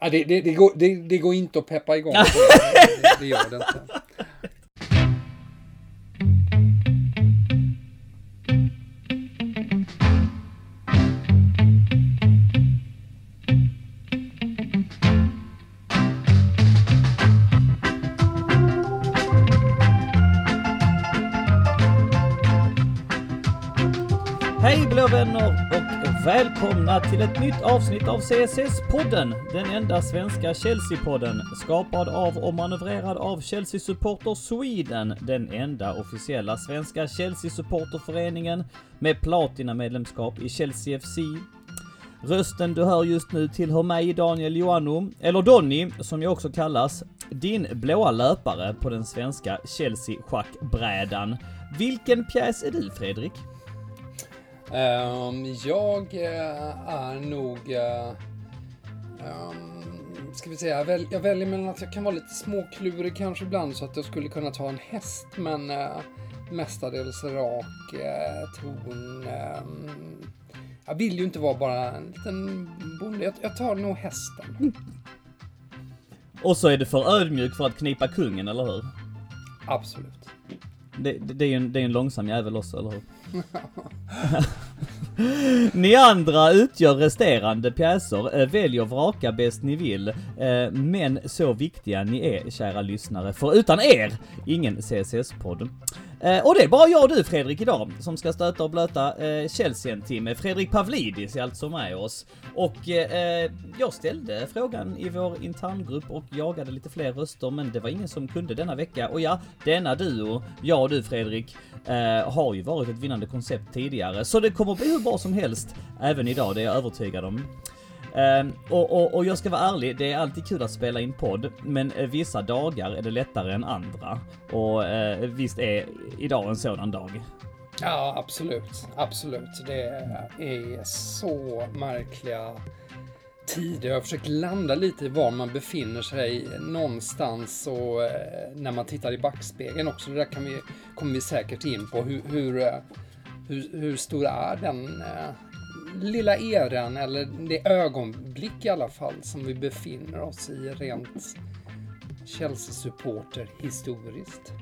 Ja, det, det, det, går, det, det går inte att peppa igång. det, det gör det inte. Välkomna till ett nytt avsnitt av CSS-podden. Den enda svenska Chelsea-podden. Skapad av och manövrerad av Chelsea Supporter Sweden. Den enda officiella svenska Chelsea-supporterföreningen med platinamedlemskap i Chelsea FC. Rösten du hör just nu tillhör mig, Daniel Joannou, eller Donny som jag också kallas. Din blåa löpare på den svenska Chelsea-schackbrädan. Vilken pjäs är du, Fredrik? Ehm, jag eh, är nog... Um, ska vi säga, jag, väl, jag väljer mellan att jag kan vara lite småklurig kanske ibland så att jag skulle kunna ta en häst men uh, mestadels rak uh, ton. Um, jag vill ju inte vara bara en liten bonde. Jag, jag tar nog hästen. Och så är du för ödmjuk för att knipa kungen, eller hur? Absolut. Det, det, är ju en, det är en långsam jävel också, eller hur? ni andra utgör resterande pjäser, eh, välj och vraka bäst ni vill. Eh, men så viktiga ni är, kära lyssnare, för utan er, ingen CSS-podd. Eh, och det är bara jag och du Fredrik idag som ska stöta och blöta eh, Chelsea en timme. Fredrik Pavlidis är alltså med oss. Och eh, jag ställde frågan i vår interngrupp och jagade lite fler röster men det var ingen som kunde denna vecka. Och ja, denna duo, jag och du Fredrik, eh, har ju varit ett vinnande koncept tidigare. Så det kommer bli hur bra som helst även idag, det är jag övertygad om. Uh, och, och, och, jag ska vara ärlig, det är alltid kul att spela in podd, men eh, vissa dagar är det lättare än andra. Och uh, visst är idag en sådan dag. Ja, absolut. Absolut. Det är så märkliga tider. Jag har försökt landa lite i var man befinner sig någonstans och eh, när man tittar i backspegeln också. Det där kan vi, kommer vi säkert in på. Hur, hur, hur, hur stor är den lilla eran, eller det ögonblick i alla fall, som vi befinner oss i rent Chelsea-supporter historiskt.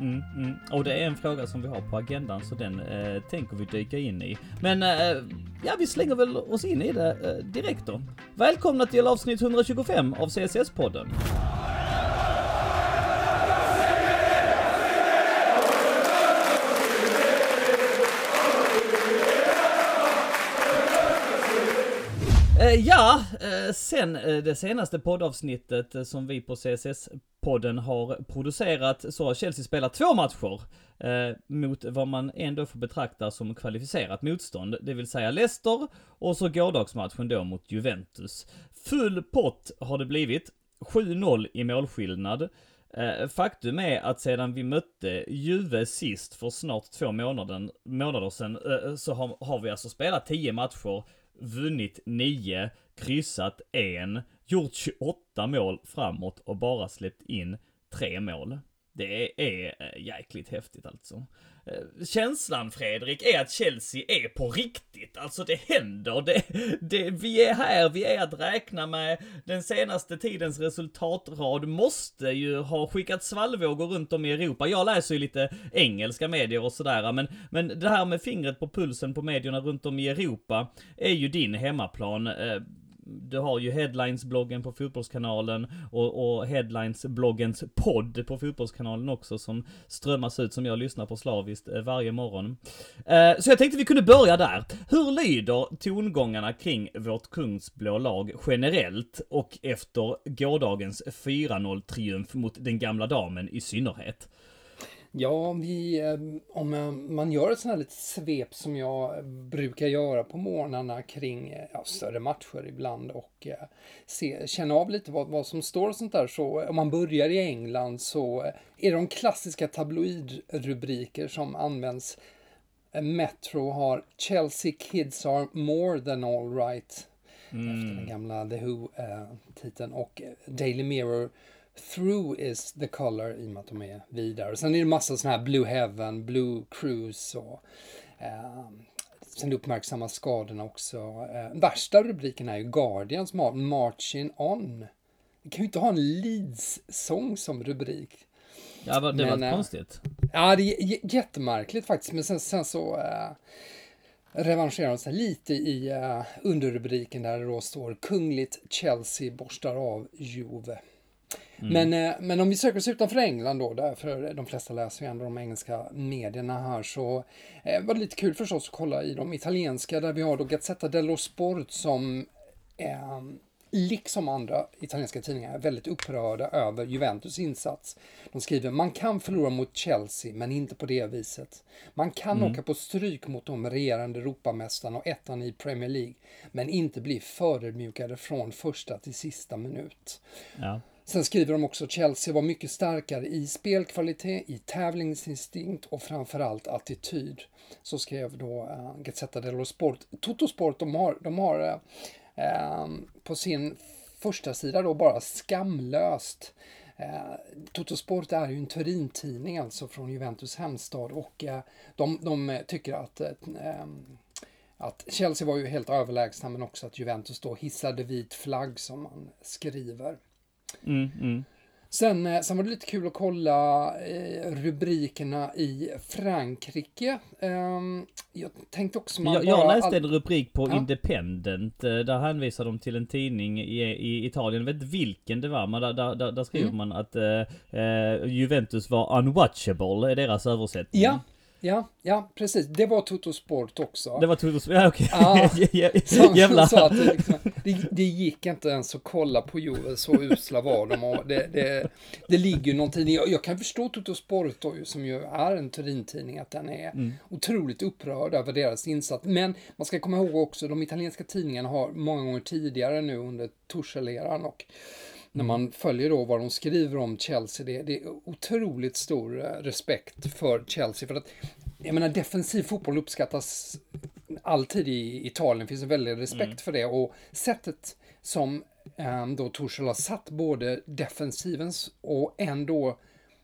Mm, mm. Och det är en fråga som vi har på agendan så den eh, tänker vi dyka in i. Men eh, ja, vi slänger väl oss in i det eh, direkt då. Välkomna till avsnitt 125 av CSS-podden. Eh, ja, eh, sen eh, det senaste poddavsnittet som vi på CSS-podden har producerat så har Chelsea spelat två matcher mot vad man ändå får betrakta som kvalificerat motstånd, det vill säga Leicester och så gårdagsmatchen då mot Juventus. Full pott har det blivit, 7-0 i målskillnad. Faktum är att sedan vi mötte Juve sist för snart två månader, månader sedan så har, har vi alltså spelat 10 matcher vunnit 9, kryssat 1, gjort 28 mål framåt och bara släppt in 3 mål. Det är eh, jäkligt häftigt alltså. Eh, känslan Fredrik är att Chelsea är på riktigt. Alltså det händer. Det, det, vi är här, vi är att räkna med. Den senaste tidens resultatrad måste ju ha skickat svallvågor runt om i Europa. Jag läser ju lite engelska medier och sådär, men, men det här med fingret på pulsen på medierna runt om i Europa är ju din hemmaplan eh, du har ju Headlines-bloggen på Fotbollskanalen och, och Headlines-bloggens podd på Fotbollskanalen också som strömmas ut som jag lyssnar på slaviskt eh, varje morgon. Eh, så jag tänkte vi kunde börja där. Hur lyder tongångarna kring vårt kungsblå lag generellt och efter gårdagens 4-0-triumf mot den gamla damen i synnerhet? Ja, vi, eh, om man gör ett sånt här litet svep som jag brukar göra på morgnarna kring eh, ja, större matcher ibland och eh, se, känna av lite vad, vad som står och sånt där. Så om man börjar i England så är de klassiska tabloidrubriker som används. Metro har Chelsea kids are more than all right. Mm. Efter den gamla The Who-titeln. och Daily Mirror Through is the color i och med att de är vidare. Sen är det massa sådana här Blue Heaven, Blue Cruise och eh, sen uppmärksammas skadorna också. Eh, värsta rubriken är ju Guardian som har Marching On. Vi kan ju inte ha en Leeds-sång som rubrik. Ja, det Men, var eh, konstigt. Ja, det är jättemärkligt faktiskt. Men sen, sen så äh, revanscherar de sig lite i äh, underrubriken där det då står Kungligt Chelsea borstar av Juve. Men, eh, men om vi söker oss utanför England då, därför de flesta läser ju ändå de engelska medierna här, så eh, var det lite kul förstås att kolla i de italienska där vi har då Gazzetta dello Sport som eh, liksom andra italienska tidningar är väldigt upprörda över Juventus insats. De skriver man kan förlora mot Chelsea men inte på det viset. Man kan åka på stryk mot de regerande Europamästarna och ettan i Premier League men inte bli förödmjukade från första till sista minut. Ja. Sen skriver de också att Chelsea var mycket starkare i spelkvalitet, i tävlingsinstinkt och framförallt attityd. Så skrev då uh, Gazzetta dello Sport. Toto Sport, de har, de har uh, på sin första sida då bara skamlöst Eh, Toto Sport är ju en Turin-tidning alltså från Juventus hemstad och eh, de, de tycker att eh, eh att Chelsea var ju helt överlägsna men också att Juventus då hissade vit flagg som man skriver. Mm, mm. Sen, eh, sen var det lite kul att kolla eh, rubrikerna i Frankrike. Ehm, jag tänkte också man Jag, jag läste all- en rubrik på Ja. Independent. eh, Där hänvisar de till en tidning i, i Italien. Jag vet inte vilken det var, men där, där, där, skriver Mm. man att eh, Juventus var unwatchable, är deras översättning. Ja, ja, ja, precis. Det var Toto Sport också. Det var Totos... Ja okej. Ja. Som, Jävlar. sa att det, liksom, det, det gick inte ens att kolla på Juve, så usla var de. Och det, det, det ligger ju någonting, jag, jag kan förstå Toto Sport då, som ju är en Turin-tidning, att den är Mm. otroligt upprörd över deras insats. Men man ska komma ihåg också, de italienska tidningarna har många gånger tidigare nu under Tuchel-eran och när man följer då vad de skriver om Chelsea, det, det är otroligt stor eh, respekt för Chelsea. För att, jag menar, defensiv fotboll uppskattas alltid i Italien, finns en väldig respekt för det. Och sättet som eh, då Tuchel har satt både defensivens och ändå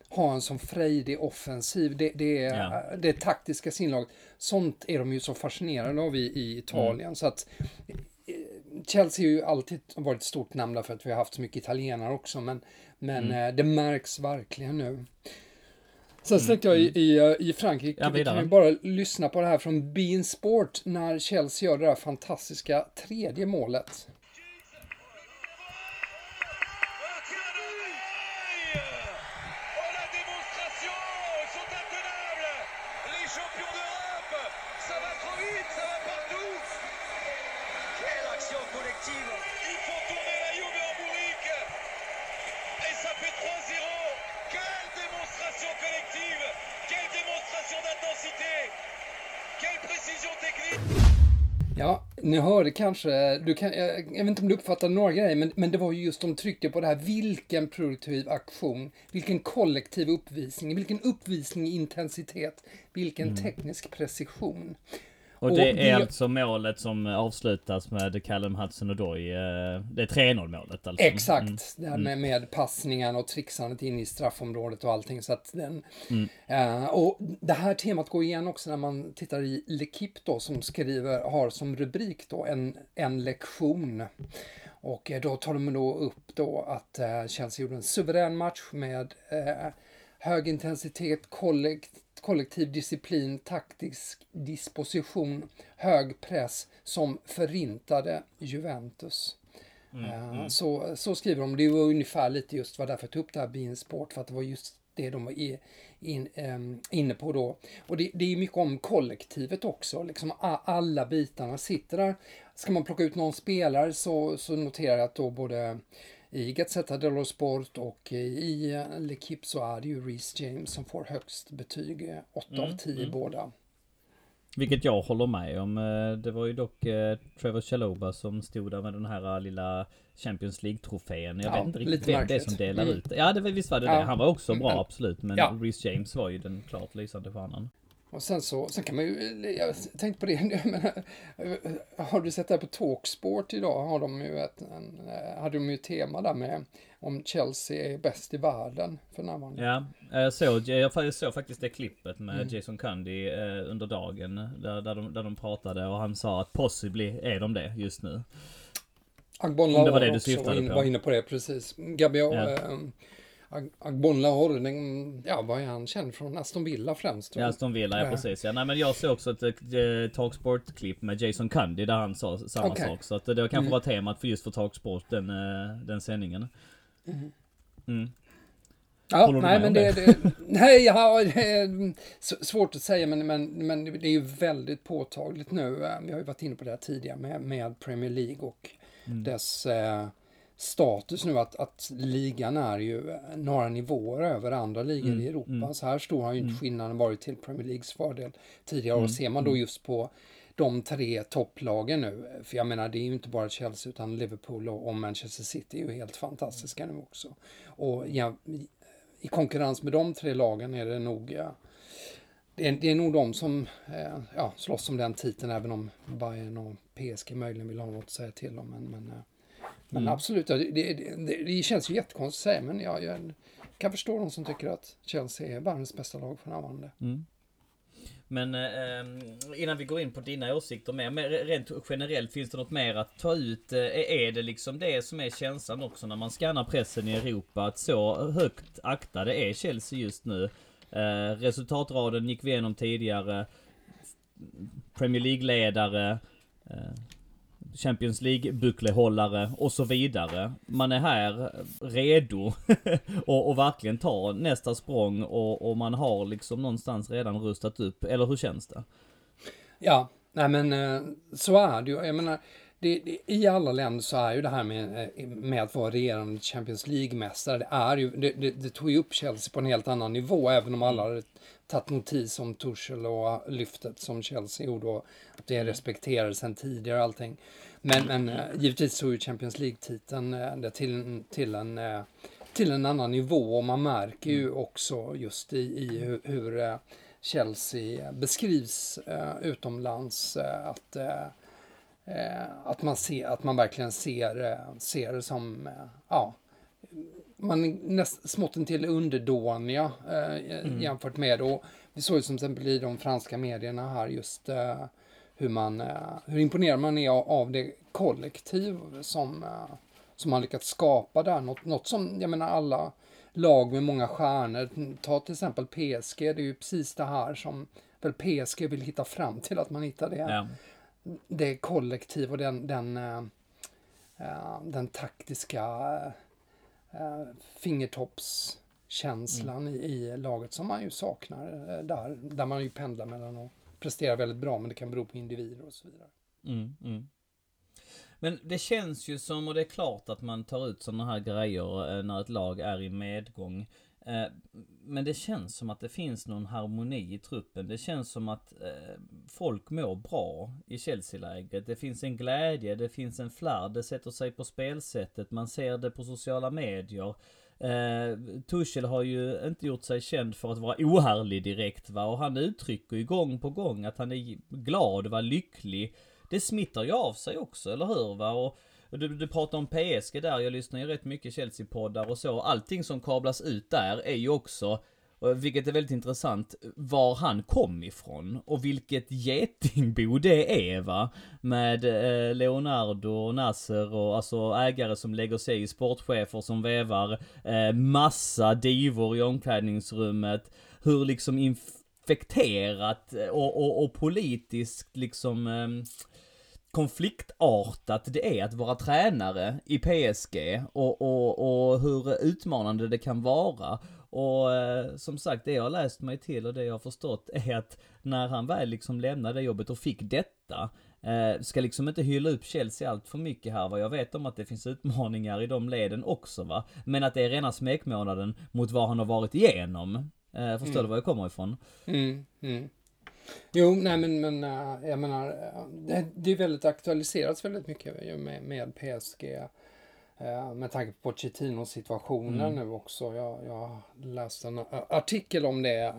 ha en sån frejdig offensiv, det, det, är, Ja. det taktiska sinlaget. Sånt är de ju så fascinerade av i, i Italien. Så att eh, Chelsea har ju alltid varit ett stort namn därför att vi har haft så mycket italienare också, men, men eh, det märks verkligen nu. Sen tänkte jag i, i, eh, i Frankrike, Ja, vi kan ju bara lyssna på det här från Bein Sport när Chelsea gör det där fantastiska tredje målet. Ni hörde kanske, du kan, jag, jag vet inte om du uppfattade några grejer, men, men det var ju just de tryckte på det här, vilken produktiv aktion, vilken kollektiv uppvisning, vilken uppvisning i intensitet, vilken teknisk precision. Och Och det är det- alltså målet som avslutas med Callum Hudson-Odoi. eh, Det är 3-0 målet alltså. Exakt, Mm. det här med, med passningarna och trixandet in i straffområdet och allting. Så att den, Mm. eh, och det här temat går igen också när man tittar i L'Equipe då som skriver, har som rubrik då en, en lektion. Och eh, då tar de då upp då att eh, Chelsea gjorde en suverän match med eh, hög intensitet, kollekt, kollektiv disciplin, taktisk disposition, hög press som förintade Juventus. Eh, Så, så skriver de. Det var ungefär lite just var därför jag tog upp det här Bein Sport, för att det var just det de var i, in, ehm, inne på då. Och det, det är mycket om kollektivet också, liksom alla bitarna sitter där. Ska man plocka ut någon spelare så, så noterar jag att då både i Gazzetta dello Sport och i eh, L'Equipe så är det ju Reece James som får högst betyg, eh, 8 av 10 båda. Vilket jag håller med om. Eh, Det var ju dock Trevor Chaloba som stod där med den här lilla Champions League-trofén. Jag Ja, vet inte riktigt vem det är som delar Mm. ut. Ja, det, visst var det Ja. det. Han var också bra, Mm. absolut. Men Ja. Reece James var ju den klart lysande stjärnan. Och sen så, sen kan man ju, jag tänkte på det, jag menar, har du sett det här på Talksport idag? Har de ju ett, en, hade de ju ett tema där med om Chelsea är bäst i världen för närvarande. Ja, jag såg, jag såg faktiskt det klippet med mm. Jason Cundy eh, under dagen. Där, där, de, där de pratade och han sa att possibly är de det just nu. Agbon det var det du syftade var in, på. var inne på det precis. Gabriel, ja. eh, Agbon Lahore, den, ja vad är han känd från? Aston Villa främst? Ja, Aston Villa, ja precis. Ja, nej, men jag såg också ett äh, Talksport-klipp med Jason Cundy där han sa samma okay. sak. Så att det kanske mm. var temat för just för Talksport, den, äh, den sändningen. Mm. Mm. Ja, nej men det, det, nej, ja, det är svårt att säga men, men, men det är ju väldigt påtagligt nu. Vi har ju varit inne på det här tidigare med, med Premier League och mm. dess eh, status nu att, att ligan är ju några nivåer över andra ligor mm. i Europa. Mm. Så här stor har ju inte mm. skillnaden varit till Premier Leagues fördel tidigare. Och mm. ser man då mm. just på de tre topplagen nu. För jag menar, det är ju inte bara Chelsea utan Liverpool och, Manchester City är ju helt fantastiska nu också. Och ja, i konkurrens med de tre lagen är det nog ja, det, är, det är nog de som eh, ja, slåss om den titeln även om Bayern och PSG möjligen vill ha något att säga till om. Men, men, eh, men mm. absolut, det, det, det, det, känns ju jättekonstigt att säga men jag, jag kan förstå de som tycker att Chelsea är världens bästa lag för närvarande. Mm. Men eh, innan vi går in på dina åsikter mer, men rent generellt finns det något mer att ta ut? Eh, är det liksom det som är känslan också när man skannar pressen i Europa? Att så högt aktade är Chelsea just nu? Eh, resultatraden gick vi igenom tidigare. Premier League-ledare. Eh, Champions League-bucklehållare och så vidare. Man är här redo och, och verkligen ta nästa språng och, och man har liksom någonstans redan rustat upp. Eller hur känns det? Ja, nej men eh, så är det ju. Jag menar, det, det, i alla länder så är ju det här med, eh, med att vara regerande Champions League-mästare, det är ju, det, det, det, tog ju upp Chelsea på en helt annan nivå, även om alla hade tagit notis om Tuchel och lyftet som Chelsea gjorde och att det respekterades sen tidigare och allting. Men, men eh, givetvis så är Champions League-titeln eh, till, till, en, eh, till en annan nivå och man märker ju också just i, i hur, hur Chelsea beskrivs utomlands att att man, ser, att man verkligen ser, ser det som, ja, man är näst, smått till underdåniga eh, mm. jämfört med, och vi såg ju som exempel i de franska medierna här just eh, hur, man, eh, hur imponerad man är av det kollektiv som, eh, som man lyckats skapa där. Något, något som, jag menar alla lag med många stjärnor, ta till exempel PSG, det är ju precis det här som väl PSG vill hitta fram till, att man hittar det, ja. det kollektiv och den, den, uh, den taktiska fingertoppskänslan mm. i, i, laget som man ju saknar där, där man ju pendlar mellan att presterar väldigt bra, men det kan bero på individer och så vidare. Mm, mm. Men det känns ju som, och det är klart att man tar ut sådana här grejer eh, när ett lag är i medgång. Eh, men det känns som att det finns någon harmoni i truppen. Det känns som att eh, folk mår bra i Chelsea-läget. Det finns en glädje, det finns en flärd, det sätter sig på spelsättet, man ser det på sociala medier. Eh, Tuchel har ju inte gjort sig känd för att vara ohärlig direkt va och han uttrycker ju gång på gång att han är glad, var lycklig. Det smittar ju av sig också, eller hur va? Och, du, du pratar om PSG där, jag lyssnar ju rätt mycket Chelsea-poddar och så. Allting som kablas ut där är ju också vilket är väldigt intressant, var han kom ifrån och vilket getingbo det är va. Med eh, Leonardo och Nasser och alltså ägare som lägger sig i sportchefer som vevar eh, massa divor i omklädningsrummet. Hur liksom infekterat eh, och, och, och politiskt liksom eh, konfliktartat det är att vara tränare i PSG och, och, och hur utmanande det kan vara. Och eh, som sagt, det jag har läst mig till och det jag har förstått är att när han väl liksom lämnade jobbet och fick detta, eh, ska liksom inte hylla upp Chelsea allt för mycket här va. Jag vet om att det finns utmaningar i de leden också va. Men att det är rena smekmånaden mot vad han har varit igenom. Eh, förstår mm. du var jag kommer ifrån? Mm, mm. Jo, nej men, men jag menar, det, det är väldigt aktualiserats väldigt mycket med, med PSG. Uh, med tanke på Pochettino-situationen mm. nu också. Jag, jag läste en artikel om det.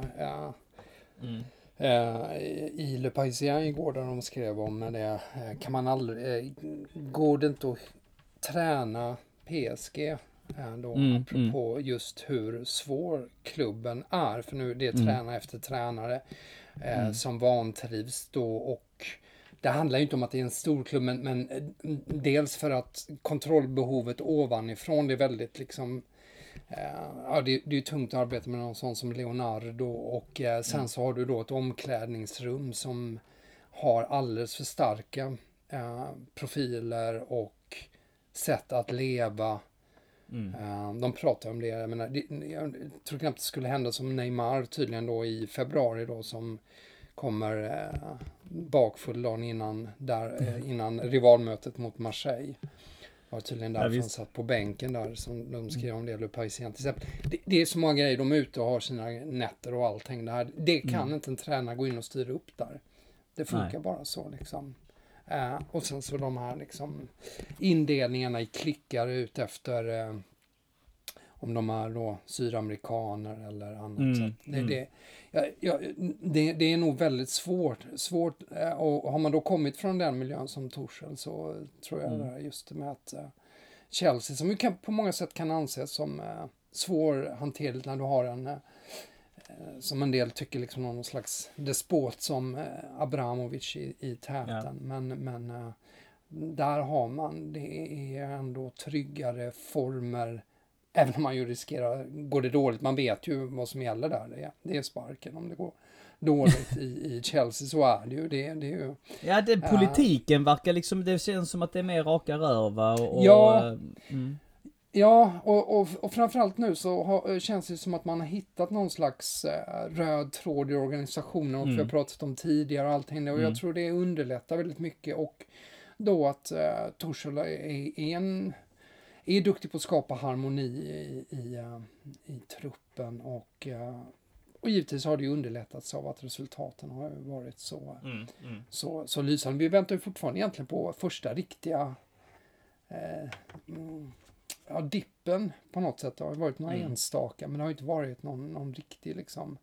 Mm. eh, i Le Parisien igår där de skrev om det. Eh, kan man aldrig, eh, går det inte att träna PSG eh, då, Mm, apropå just hur svår klubben är. För nu det är Mm. tränare efter tränare eh, Mm. som vantrivs då och det handlar ju inte om att det är en stor klubb men, men eh, dels för att kontrollbehovet ovanifrån det är väldigt liksom eh, Ja, det, det är ju tungt att arbeta med någon sån som Leonardo och eh, sen så har du då ett omklädningsrum som har alldeles för starka eh, profiler och sätt att leva. Mm. Eh, de pratar om det, jag, menar, det, jag tror knappt det skulle hända som Neymar tydligen då i februari då som kommer eh, bakfull dagen innan, där, eh, innan rivalmötet mot Marseille. Var tydligen Ja, därför han satt på bänken där som de skrev om det, Le Parisien till exempel. Det, det är så många grejer, de är ute och har sina nätter och allting. Det, här, det kan Mm. inte en tränare gå in och styra upp där. Det funkar Nej. bara så liksom. Eh, och sen så de här liksom indelningarna i klickar ut efter eh, om de är då sydamerikaner eller annat. Mm, det, mm. det, ja, ja, det, det är nog väldigt svårt. svårt eh, och har man då kommit från den miljön som Torshäll så tror jag Mm. just det med att eh, Chelsea, som ju kan, på många sätt kan anses som eh, svårhanterligt när du har en eh, som en del tycker liksom någon slags despot som eh, Abramovic i, i täten. Ja. Men, men eh, där har man, det är ändå tryggare former. Även om man ju riskerar, går det dåligt, man vet ju vad som gäller där. Det är, det är sparken om det går dåligt i, i Chelsea, så är det ju. Det, det är ju Ja, det, politiken verkar liksom, det känns som att det är mer raka rör va? Och, och, Ja. eh, Mm. Ja, och, och, och framförallt nu så har, känns det som att man har hittat någon slags eh, röd tråd i organisationen och Mm. vi har pratat om tidigare och allting. Och Mm. jag tror det underlättar väldigt mycket och då att eh, Torshäll är, är en är duktig på att skapa harmoni i, i, eh, i truppen och, eh, och givetvis har det ju underlättats av att resultaten har varit så Mm. Mm. så, så lysande. Vi väntar ju fortfarande egentligen på första riktiga eh, ja, dippen på något sätt. Det har varit några Mm. enstaka, men det har inte varit någon, någon riktig liksom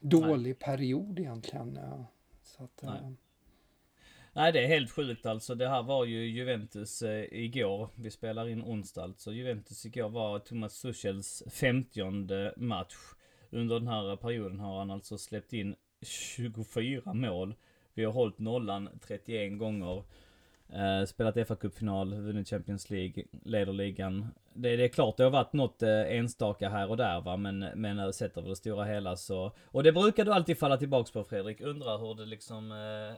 dålig period egentligen. Ja. Så att, eh, Nej. Nej det är helt sjukt alltså. Det här var ju Juventus eh, igår. Vi spelar in onsdag alltså. Juventus igår var Thomas Suchels 50 match. Under den här perioden har han alltså släppt in 24 mål. Vi har hållit nollan 31 gånger. Uh, spelat FA-cupfinal, vunnit Champions League, leder ligan. Det, det är klart det har varit något eh, enstaka här och där va, men, men eh, sett över det stora hela så... Och det brukar du alltid falla tillbaks på Fredrik, undrar hur det liksom... Uh,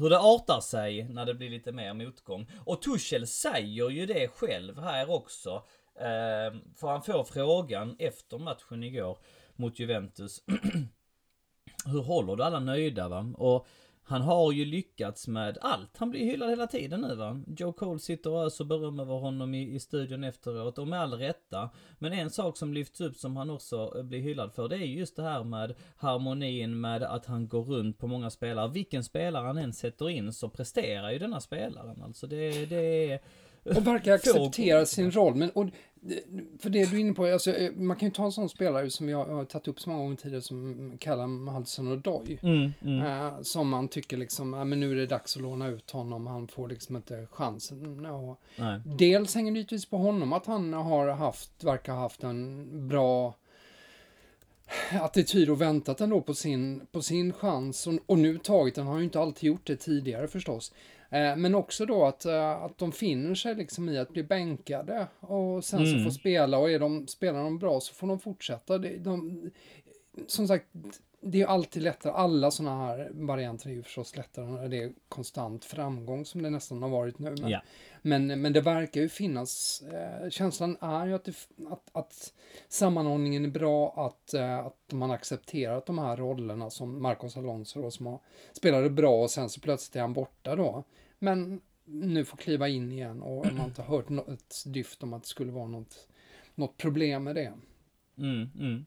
hur det artar sig när det blir lite mer motgång. Och Tuchel säger ju det själv här också. Uh, för han får frågan efter matchen igår mot Juventus. hur håller du alla nöjda va? Och han har ju lyckats med allt. Han blir hyllad hela tiden nu va. Joe Cole sitter och öser beröm över honom i, i studion efteråt och med all rätta. Men en sak som lyfts upp som han också eh, blir hyllad för det är just det här med harmonin med att han går runt på många spelare. Vilken spelare han än sätter in så presterar ju denna spelaren. Alltså det, det är... och verkar acceptera sin roll. Men, och, för det du är inne på, alltså, eh, man kan ju ta en sån spelare som jag har tagit upp så många gånger tidigare som Callum Hudson och Doy. Mm, mm, Eh, som man tycker liksom, ja, men nu är det dags att låna ut honom, han får liksom inte chansen. Och nej. dels hänger det givetvis på honom att han har haft, verkar ha haft en bra attityd och väntat ändå på sin, på sin chans och, och nu tagit den. Han har ju inte alltid gjort det tidigare förstås. Eh, men också då att, eh, att de finner sig liksom i att bli bänkade och sen så Mm. får spela och är de, spelar de bra så får de fortsätta. Det, de, som sagt, det är ju alltid lättare. Alla sådana här varianter är ju förstås lättare när det är konstant framgång som det nästan har varit nu. Men, Ja. men, men det verkar ju finnas, eh, känslan är ju att, det, att, att sammanhållningen är bra, att, eh, att man accepterar att de här rollerna som Marcos Alonso då, som har, spelade bra och sen så plötsligt är han borta då. Men nu får kliva in igen och man har inte hört något dyft om att det skulle vara något, något problem med det. Mm, mm.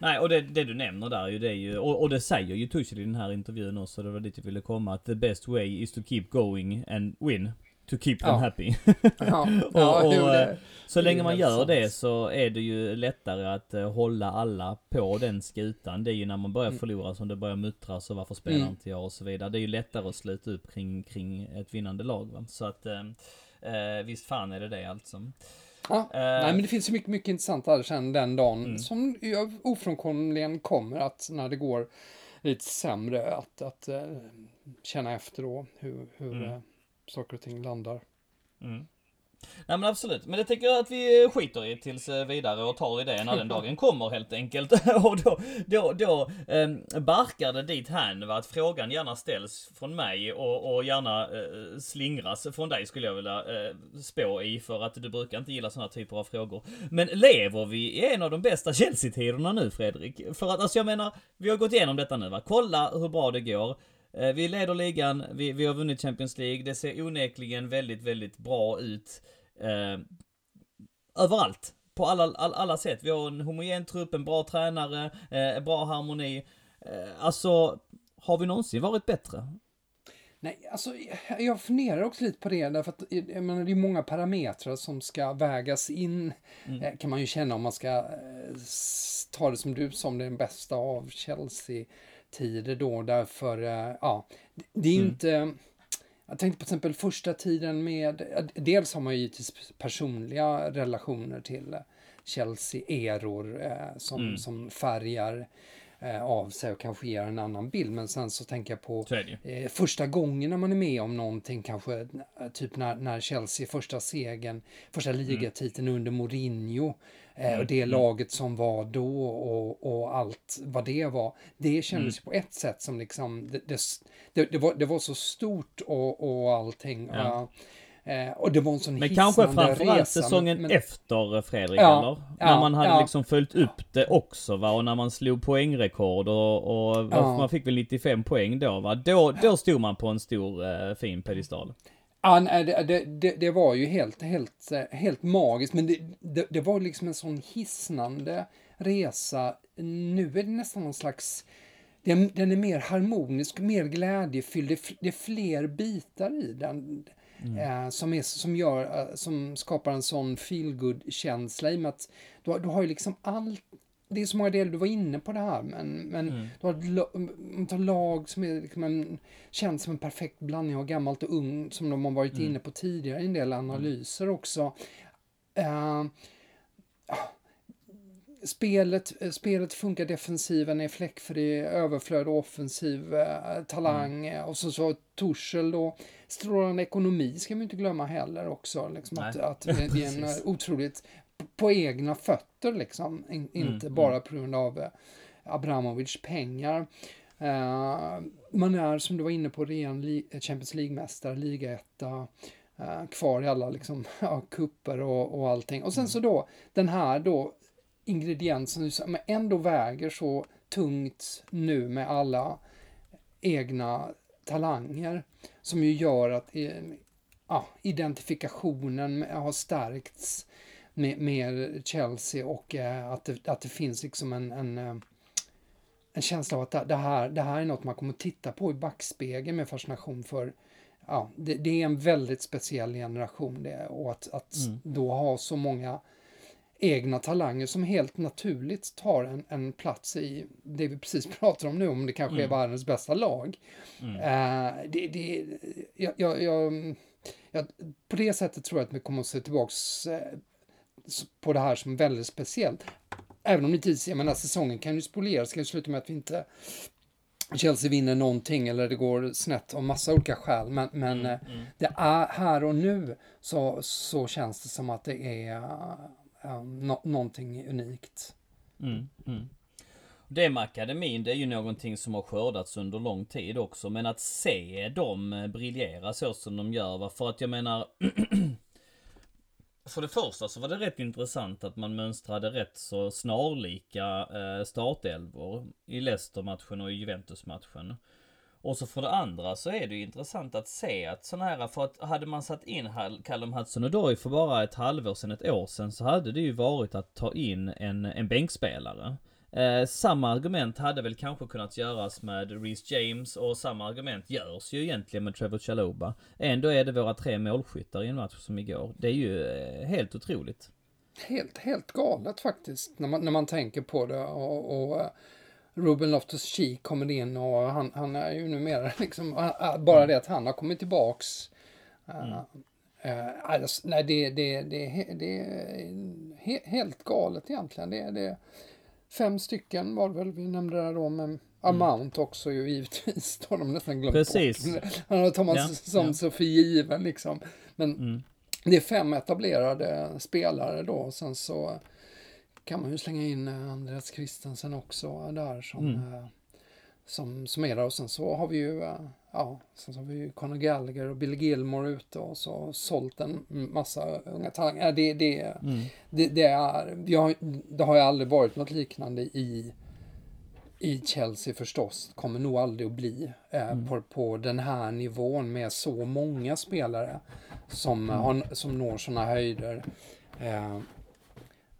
Nej, och det, det du nämner där ju, det är ju, och, och det säger ju Tuchel i den här intervjun också, det var dit jag ville komma, att the best way is to keep going and win. To keep them Ja. happy. Ja, Och- ja och, jo, eh, det, Så Det länge man gör sant. det så är det ju lättare att eh, hålla alla på den skutan. Det är ju när man börjar förlora som det börjar muttras och varför spelar Mm. inte jag och så vidare. Det är ju lättare att sluta upp kring, kring ett vinnande lag va. Så att eh, visst fan är det det alltså. Ja. Eh, Nej, men det finns så mycket, mycket intressant där sen den dagen Mm. som ofrånkomligen kommer att när det går lite sämre att, att känna efter då hur, hur Mm. Saker och ting landar. Mm. Nej men absolut, men det tycker jag att vi skiter i tills eh, vidare och tar i det när den dagen kommer helt enkelt. och då, då, då eh, barkar det dit hän va, att frågan gärna ställs från mig och, och gärna eh, slingras från dig skulle jag vilja eh, spå i för att du brukar inte gilla sådana typer av frågor. Men lever vi i en av de bästa Chelsea-tiderna nu Fredrik? För att alltså jag menar, vi har gått igenom detta nu va, kolla hur bra det går. Eh, Vi leder ligan, vi, vi har vunnit Champions League, det ser onekligen väldigt, väldigt bra ut. Eh, överallt. På alla, all, alla sätt. Vi har en homogen trupp, en bra tränare, eh, bra harmoni. Eh, alltså, har vi någonsin varit bättre? Nej, alltså jag funderar också lite på det därför att jag menar, det är många parametrar som ska vägas in eh, kan man ju känna om man ska eh, ta det som du som den bästa av Chelsea-tider då därför eh, ja, det, är ju inte jag tänkte på till exempel första tiden med, dels har man ju givetvis personliga relationer till Chelsea-eror eh, som, som färgar eh, av sig och kanske ger en annan bild. Men sen så tänker jag på eh, första gången när man är med om någonting, kanske eh, typ när, när Chelsea första segern, första ligatiteln under Mourinho eh, och det laget som var då och, och allt vad det var. Det kändes ju på ett sätt som liksom, det, det, det, var, det var så stort och, och allting. Ja. Eh, och det var en sån Men kanske framförallt resa, säsongen men- efter Fredrik Ja, eller? ja, när man hade ja. liksom följt upp det också va och när man slog poängrekord och, och man fick väl 95 poäng då va. Då, då stod man på en stor eh, fin pedestal. Ja, nej, det, det, det, var ju helt, helt, helt magiskt, men det, det, det var liksom en sån hisnande resa. Nu är det nästan någon slags... Den, den är mer harmonisk, mer glädjefylld. Det, det är fler bitar i den eh, som, är, som, gör, eh, som skapar en sån feelgood-känsla i och med att du, du har ju liksom allt det är så många delar, du var inne på det här, men, men du har ett du tar lag som är liksom en, känns som en perfekt blandning av gammalt och ung, som de har varit inne på tidigare i en del analyser också. Eh, spelet, eh, spelet funkar, defensiven är fläckfri, överflöd och offensiv eh, talang. eh, Och så, så Torshäll då, strålande ekonomi ska vi inte glömma heller också. Liksom att, att det är en otroligt på egna fötter liksom. In, inte mm. bara på grund av eh, Abramovic pengar. Eh, man är, som du var inne på, ren li- Champions League-mästare, ligaetta, eh, kvar i alla liksom, ja, kupper och, och allting. Och sen så då, den här då ingrediensen som ändå väger så tungt nu med alla egna talanger som ju gör att ja, identifikationen har stärkts med, med Chelsea och eh, att, det, att det finns liksom en, en, eh, en känsla av att det- här, det här är något man kommer att titta på i backspegeln med fascination för. Ja, det, det är en väldigt speciell generation det och att, att då ha så många egna talanger som helt naturligt tar en, en plats i det vi precis pratar om nu, om det kanske är världens bästa lag. Eh, det, det, jag, jag, jag, på det sättet tror jag att vi kommer att se tillbaks eh, på det här som väldigt speciellt. Även om det inte, jag menar säsongen kan ju spoleras, kan ju sluta med att vi inte Chelsea vinner någonting eller det går snett av massa olika skäl. Men, men eh, det är här och nu så, så känns det som att det är uh, no, någonting unikt. Mm, mm. Det med akademin, det är ju någonting som har skördats under lång tid också. Men att se dem eh, briljera så som de gör, för att jag menar... för det första så var det rätt intressant att man mönstrade rätt så snarlika eh, startelvor i Leicester-matchen och i Juventus-matchen. Och så för det andra så är det ju intressant att se att sådana här, för att hade man satt in Callum Hudson-Odoi för bara ett halvår sedan, ett år sedan, så hade det ju varit att ta in en, en bänkspelare. Eh, samma argument hade väl kanske kunnat göras med Reece James och samma argument görs ju egentligen med Trevor Chalobah. Ändå är det våra tre målskyttar i en match som igår. Det är ju eh, helt otroligt. helt, helt galet faktiskt när man, när man tänker på det. Och, och eh, Ruben Loftus-Cheek kommer in och han, han är ju numera liksom, bara det att han har kommit tillbaks. Mm. Uh, alltså, nej, det, det, det, det är he, helt galet egentligen. Det, det, fem stycken var det väl vi nämnde där då med Amount också ju givetvis. Då har de nästan glömt Precis. bort. Han tar man Ja, som ja. så för given liksom. Men Mm. det är fem etablerade spelare då. Och sen så kan man ju slänga in eh, Andreas Christensen också där som, Mm. Som, där. Och sen så har vi ju, eh, ja, sen så har vi ju Conor Gallagher och Billy Gilmore ute och så sålt en massa unga talanger. Ja, Det, det, Mm. det, det, är, jag, det har ju aldrig varit något liknande i, i Chelsea förstås. Kommer nog aldrig att bli eh, på, på den här nivån med så många spelare som, har, som når sådana höjder. Eh,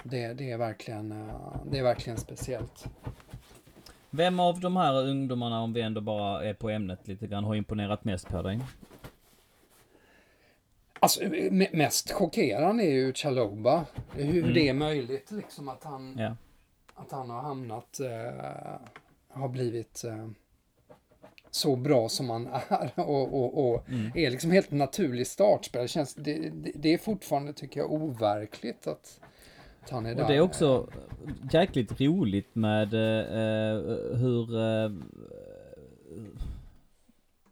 det, det, är verkligen, eh, det är verkligen speciellt. Vem av de här ungdomarna, om vi ändå bara är på ämnet lite grann, har imponerat mest på dig? Alltså, me- mest chockerande är ju Chaloba. Hur Mm. det är möjligt liksom att han, Ja. att han har hamnat, eh, har blivit eh, så bra som han är och, och, och Mm. är liksom helt naturlig startspelare. Det, det, det är fortfarande, tycker jag, overkligt att, Och det är också jäkligt roligt med eh, hur... Eh,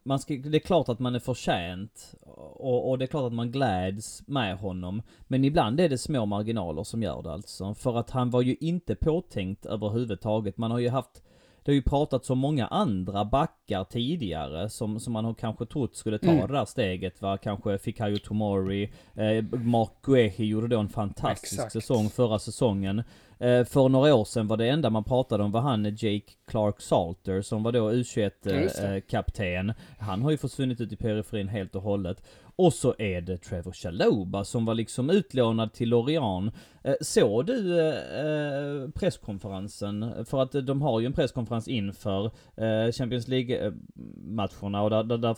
man ska, det är klart att man är förtjänt och, och det är klart att man gläds med honom. Men ibland är det små marginaler som gör det alltså. För att han var ju inte påtänkt överhuvudtaget. Man har ju haft det har ju pratats om många andra backar tidigare som, som man har kanske trott skulle ta Mm. det där steget va. Kanske Fikayo Tomori, eh, Mark Guehi gjorde då en fantastisk Exakt. säsong förra säsongen. Eh, för några år sedan var det enda man pratade om var han Jake Clark Salter som var då Ja, just det. U21-kapten. Han har ju försvunnit ut i periferin helt och hållet. Och så är det Trevor Chaloba som var liksom utlånad till Lorient. Eh, såg du eh, presskonferensen? För att de har ju en presskonferens inför eh, Champions League-matcherna och där, där, där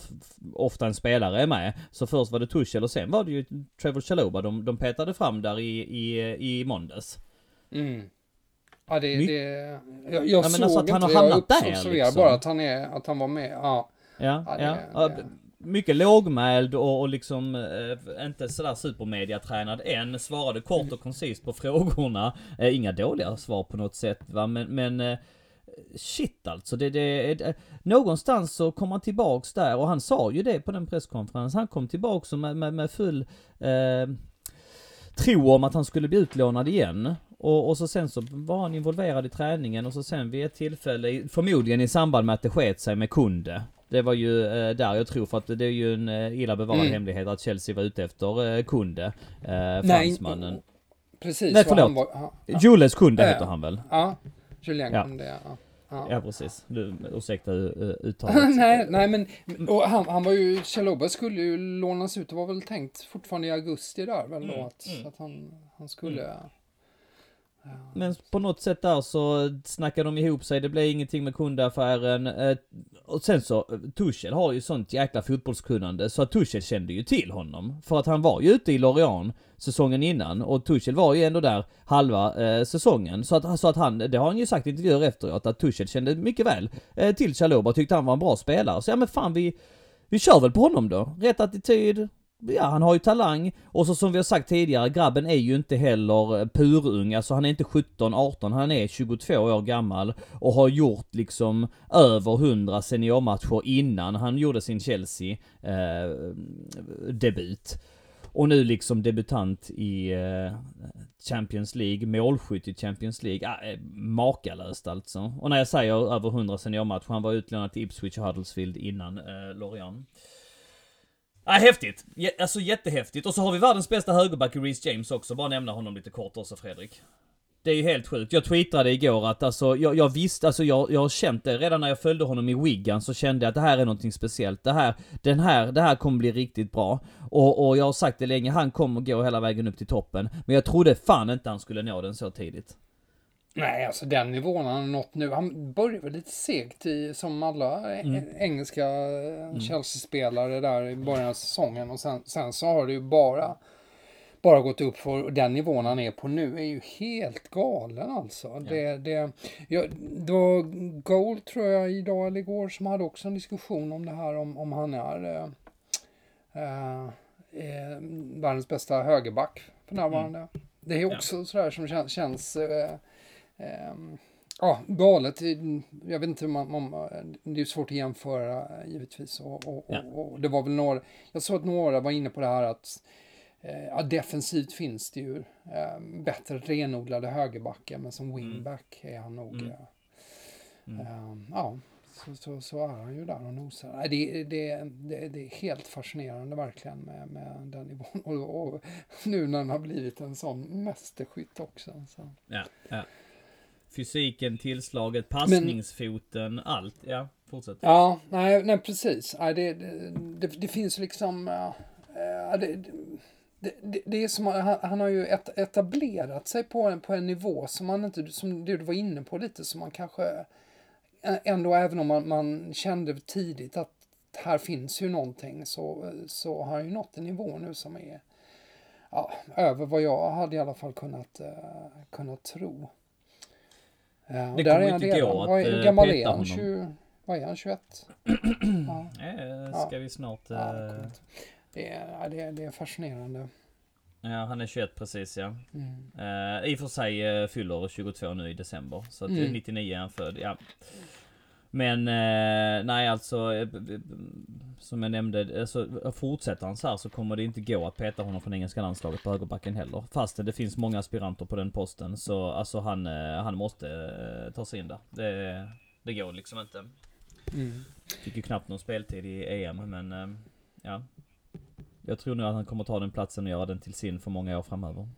ofta en spelare är med. Så först var det Tuchel och sen var det ju Trevor Chaloba de, de petade fram där i, i, i måndags. Mm. Ja, det, My- det, jag, jag men såg alltså att han inte, har jag hamnat där, observerade liksom. bara att han, är, att han var med. Ja, Ja, Ja, det- ja. ja. det- mycket lågmäld och, och liksom eh, inte sådär supermediatränad än. Svarade kort och koncist på frågorna. Eh, inga dåliga svar på något sätt va, men, men eh, Shit alltså, det, det, det, eh, någonstans så kom han tillbaks där och han sa ju det på den presskonferensen. Han kom tillbaks med, med, med full eh, tro om att han skulle bli utlånad igen. Och, och så sen så var han involverad i träningen och så sen vid ett tillfälle, förmodligen i samband med att det sket sig med Kunde. Det var ju eh, där jag tror, för att det är ju en eh, illa bevarad Mm. hemlighet att Chelsea var ute efter eh, Kunde. Eh, fransmannen. precis. Nej, förlåt. var- ja, Jules Kunde heter han väl? ja, Julien Ja. Koundé, ja. Ja. Ja precis. Du, ursäkta uh, uttalet. nej, nej, men han, han var ju, Chaloba skulle ju lånas ut, det var väl tänkt fortfarande i augusti där väl då Mm, att, mm. att han, han skulle... Men på något sätt där så snackade de ihop sig, det blev ingenting med kundaffären. Eh, och sen så, eh, Tuchel har ju sånt jäkla fotbollskunnande så att Tuchel kände ju till honom. För att han var ju ute i Lorient säsongen innan och Tuchel var ju ändå där halva eh, säsongen. Så att, så att han, det har han ju sagt i intervjuer efteråt, att Tuchel kände mycket väl eh, till Chaloba och tyckte han var en bra spelare. Så ja men fan vi, vi kör väl på honom då. Rätt attityd, Ja, han har ju talang. Och så som vi har sagt tidigare, grabben är ju inte heller eh, purung. Alltså han är inte 17, 18, han är 22 år gammal. Och har gjort liksom över 100 seniormatcher innan han gjorde sin Chelsea-debut. Eh, och nu liksom debutant i eh, Champions League, målskytt i Champions League. Ah, eh, makalöst alltså. Och när jag säger över 100 seniormatcher, han var utlånad till Ipswich och Huddersfield innan eh, Lorient. Ja, häftigt! J- alltså jättehäftigt. Och så har vi världens bästa högerback i Reece James också. Bara nämna honom lite kort också Fredrik. Det är ju helt sjukt. Jag twittrade igår att alltså, jag, jag visste, alltså jag, jag har känt det redan när jag följde honom i Wigan så kände jag att det här är någonting speciellt. Det här, den här, det här kommer bli riktigt bra. Och, och jag har sagt det länge, han kommer gå hela vägen upp till toppen. Men jag trodde fan inte han skulle nå den så tidigt. Nej, alltså den nivån han har nått nu. Han började lite segt i, som alla Mm. engelska eh, Chelsea-spelare där i början av säsongen. Och sen, sen så har det ju bara bara gått upp för den nivån han är på nu är ju helt galen alltså. Det, det, ja, det var Gold tror jag idag eller igår som hade också en diskussion om det här om, om han är eh, eh, världens bästa högerback för närvarande. Mm. Det är också sådär som känns, känns eh, Ja, galet. Jag vet inte om man, om, det är svårt att jämföra givetvis. Och, och, Ja. och, det var väl några, jag såg att några var inne på det här att eh, ja, defensivt finns det ju eh, bättre renodlade högerbackar, men som wingback är han nog. Mm. eh, Mm. eh, ja, så, så, så är han ju där och nosar. Det, det, det, det är helt fascinerande verkligen med, med den nivån. Och, och nu när han har blivit en sån mästerskytt också. Så. Ja, ja. Fysiken, tillslaget, passningsfoten, allt. Ja, fortsätt. Ja, nej, nej precis. Nej, det, det, det, finns liksom... det, det, det, det är som, han, han har ju et, etablerat sig på en, på en nivå som man inte, som du var inne på lite, som man kanske ändå, även om man, man kände tidigt att här finns ju någonting, så, så har han ju nått en nivå nu som är ja, över vad jag hade i alla fall kunnat, uh, kunnat tro. Uh, Det där kommer inte redan. gå att, Vad är- eh, gammal peta är han? honom. 20, vad är han? 21? ja. Eh, ska vi snart... Ja, eh, coolt. det, är, ja, det, är, det är fascinerande. ja, han är 21 precis ja. Mm. Eh, I och för sig eh, fyller 22 nu i december. Så att Mm. 99 är han född, ja. Men eh, nej alltså, eh, som jag nämnde, alltså, fortsätter han så här så kommer det inte gå att peta honom från engelska landslaget på högerbacken heller. Fast det finns många aspiranter på den posten. Så alltså han, eh, han måste ta sig in där. Det, det går liksom inte. Mm. Fick ju knappt någon speltid i EM men ja. Jag tror nog att han kommer ta den platsen och göra den till sin för många år framöver.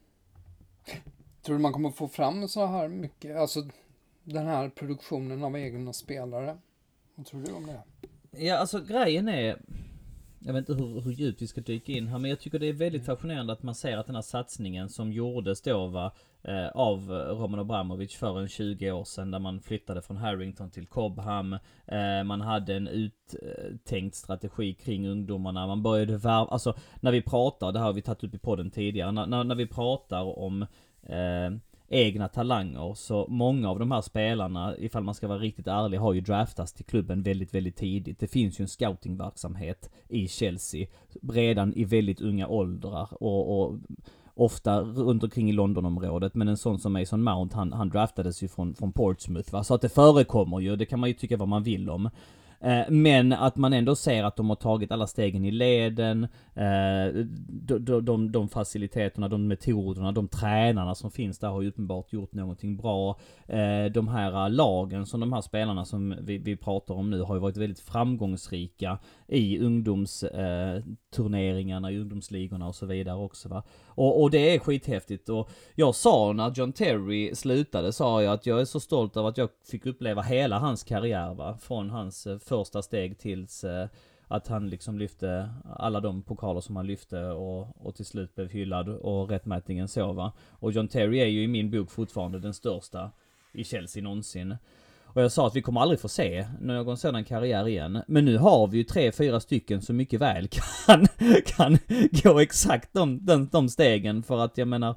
Tror du man kommer få fram så här mycket, alltså den här produktionen av egna spelare? Vad tror du om det? Ja, alltså grejen är... Jag vet inte hur, hur djupt vi ska dyka in här, men jag tycker det är väldigt fascinerande att man ser att den här satsningen som gjordes då va, eh, av Roman Abramovic för en 20 år sedan, där man flyttade från Harrington till Cobham. Eh, man hade en uttänkt strategi kring ungdomarna. Man började värva, alltså när vi pratar, det här har vi tagit upp i podden tidigare, när, när, när vi pratar om eh, egna talanger. Så många av de här spelarna, ifall man ska vara riktigt ärlig, har ju draftats till klubben väldigt, väldigt tidigt. Det finns ju en scoutingverksamhet i Chelsea redan i väldigt unga åldrar och, och ofta runt omkring i Londonområdet. Men en sån som Mason Mount, han, han draftades ju från, från Portsmouth va. Så att det förekommer ju, det kan man ju tycka vad man vill om. Eh, men att man ändå ser att de har tagit alla stegen i leden, eh, de, de, de, de faciliteterna, de metoderna, de tränarna som finns där har ju uppenbart gjort någonting bra. Eh, de här lagen som de här spelarna som vi, vi pratar om nu har ju varit väldigt framgångsrika i ungdomsturneringarna, i ungdomsligorna och så vidare också va. Och, och det är skithäftigt och jag sa när John Terry slutade sa jag att jag är så stolt över att jag fick uppleva hela hans karriär va. Från hans eh, första steg tills eh, att han liksom lyfte alla de pokaler som han lyfte och, och till slut blev hyllad och rättmätningen så va. Och John Terry är ju i min bok fortfarande den största i Chelsea någonsin. Och jag sa att vi kommer aldrig få se någon sådan karriär igen. Men nu har vi ju tre, fyra stycken som mycket väl kan, kan gå exakt de, de, de stegen. För att jag menar,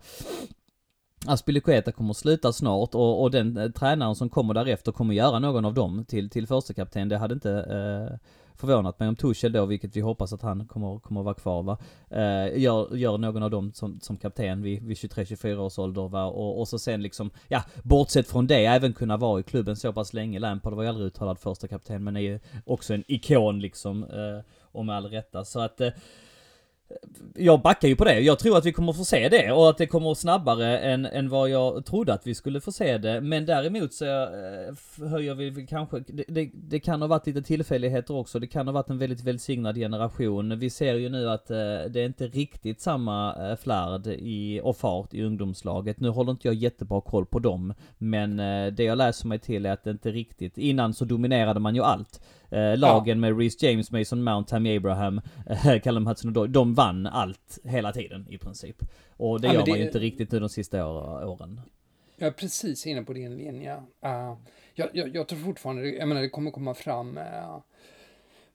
Aspilicueta kommer att sluta snart och, och den eh, tränaren som kommer därefter kommer göra någon av dem till, till första kapten. Det hade inte eh, förvånat mig om Tuchel då, vilket vi hoppas att han kommer, kommer att vara kvar va. Eh, gör, gör någon av dem som, som kapten vid, vid 23-24 års ålder va. Och, och så sen liksom, ja, bortsett från det, även kunna vara i klubben så pass länge. Lampard var ju aldrig uttalad första kapten men är ju också en ikon liksom. Eh, och med all rätta. Så att eh, jag backar ju på det. Jag tror att vi kommer få se det och att det kommer snabbare än, än vad jag trodde att vi skulle få se det. Men däremot så eh, höjer vi kanske, det, det, det kan ha varit lite tillfälligheter också. Det kan ha varit en väldigt välsignad generation. Vi ser ju nu att eh, det är inte riktigt samma eh, flärd i, och fart i ungdomslaget. Nu håller inte jag jättebra koll på dem. Men eh, det jag läser mig till är att det inte riktigt, innan så dominerade man ju allt. Eh, lagen med Reece James, Mason Mount, Tammy Abraham, eh, Callum Hudson-Odoi, de vann allt hela tiden i princip. Och det Ja, gör man det- ju inte riktigt nu de sista år, åren. Jag är precis inne på din linje. Uh, jag, jag, jag tror fortfarande, jag menar det kommer komma fram uh,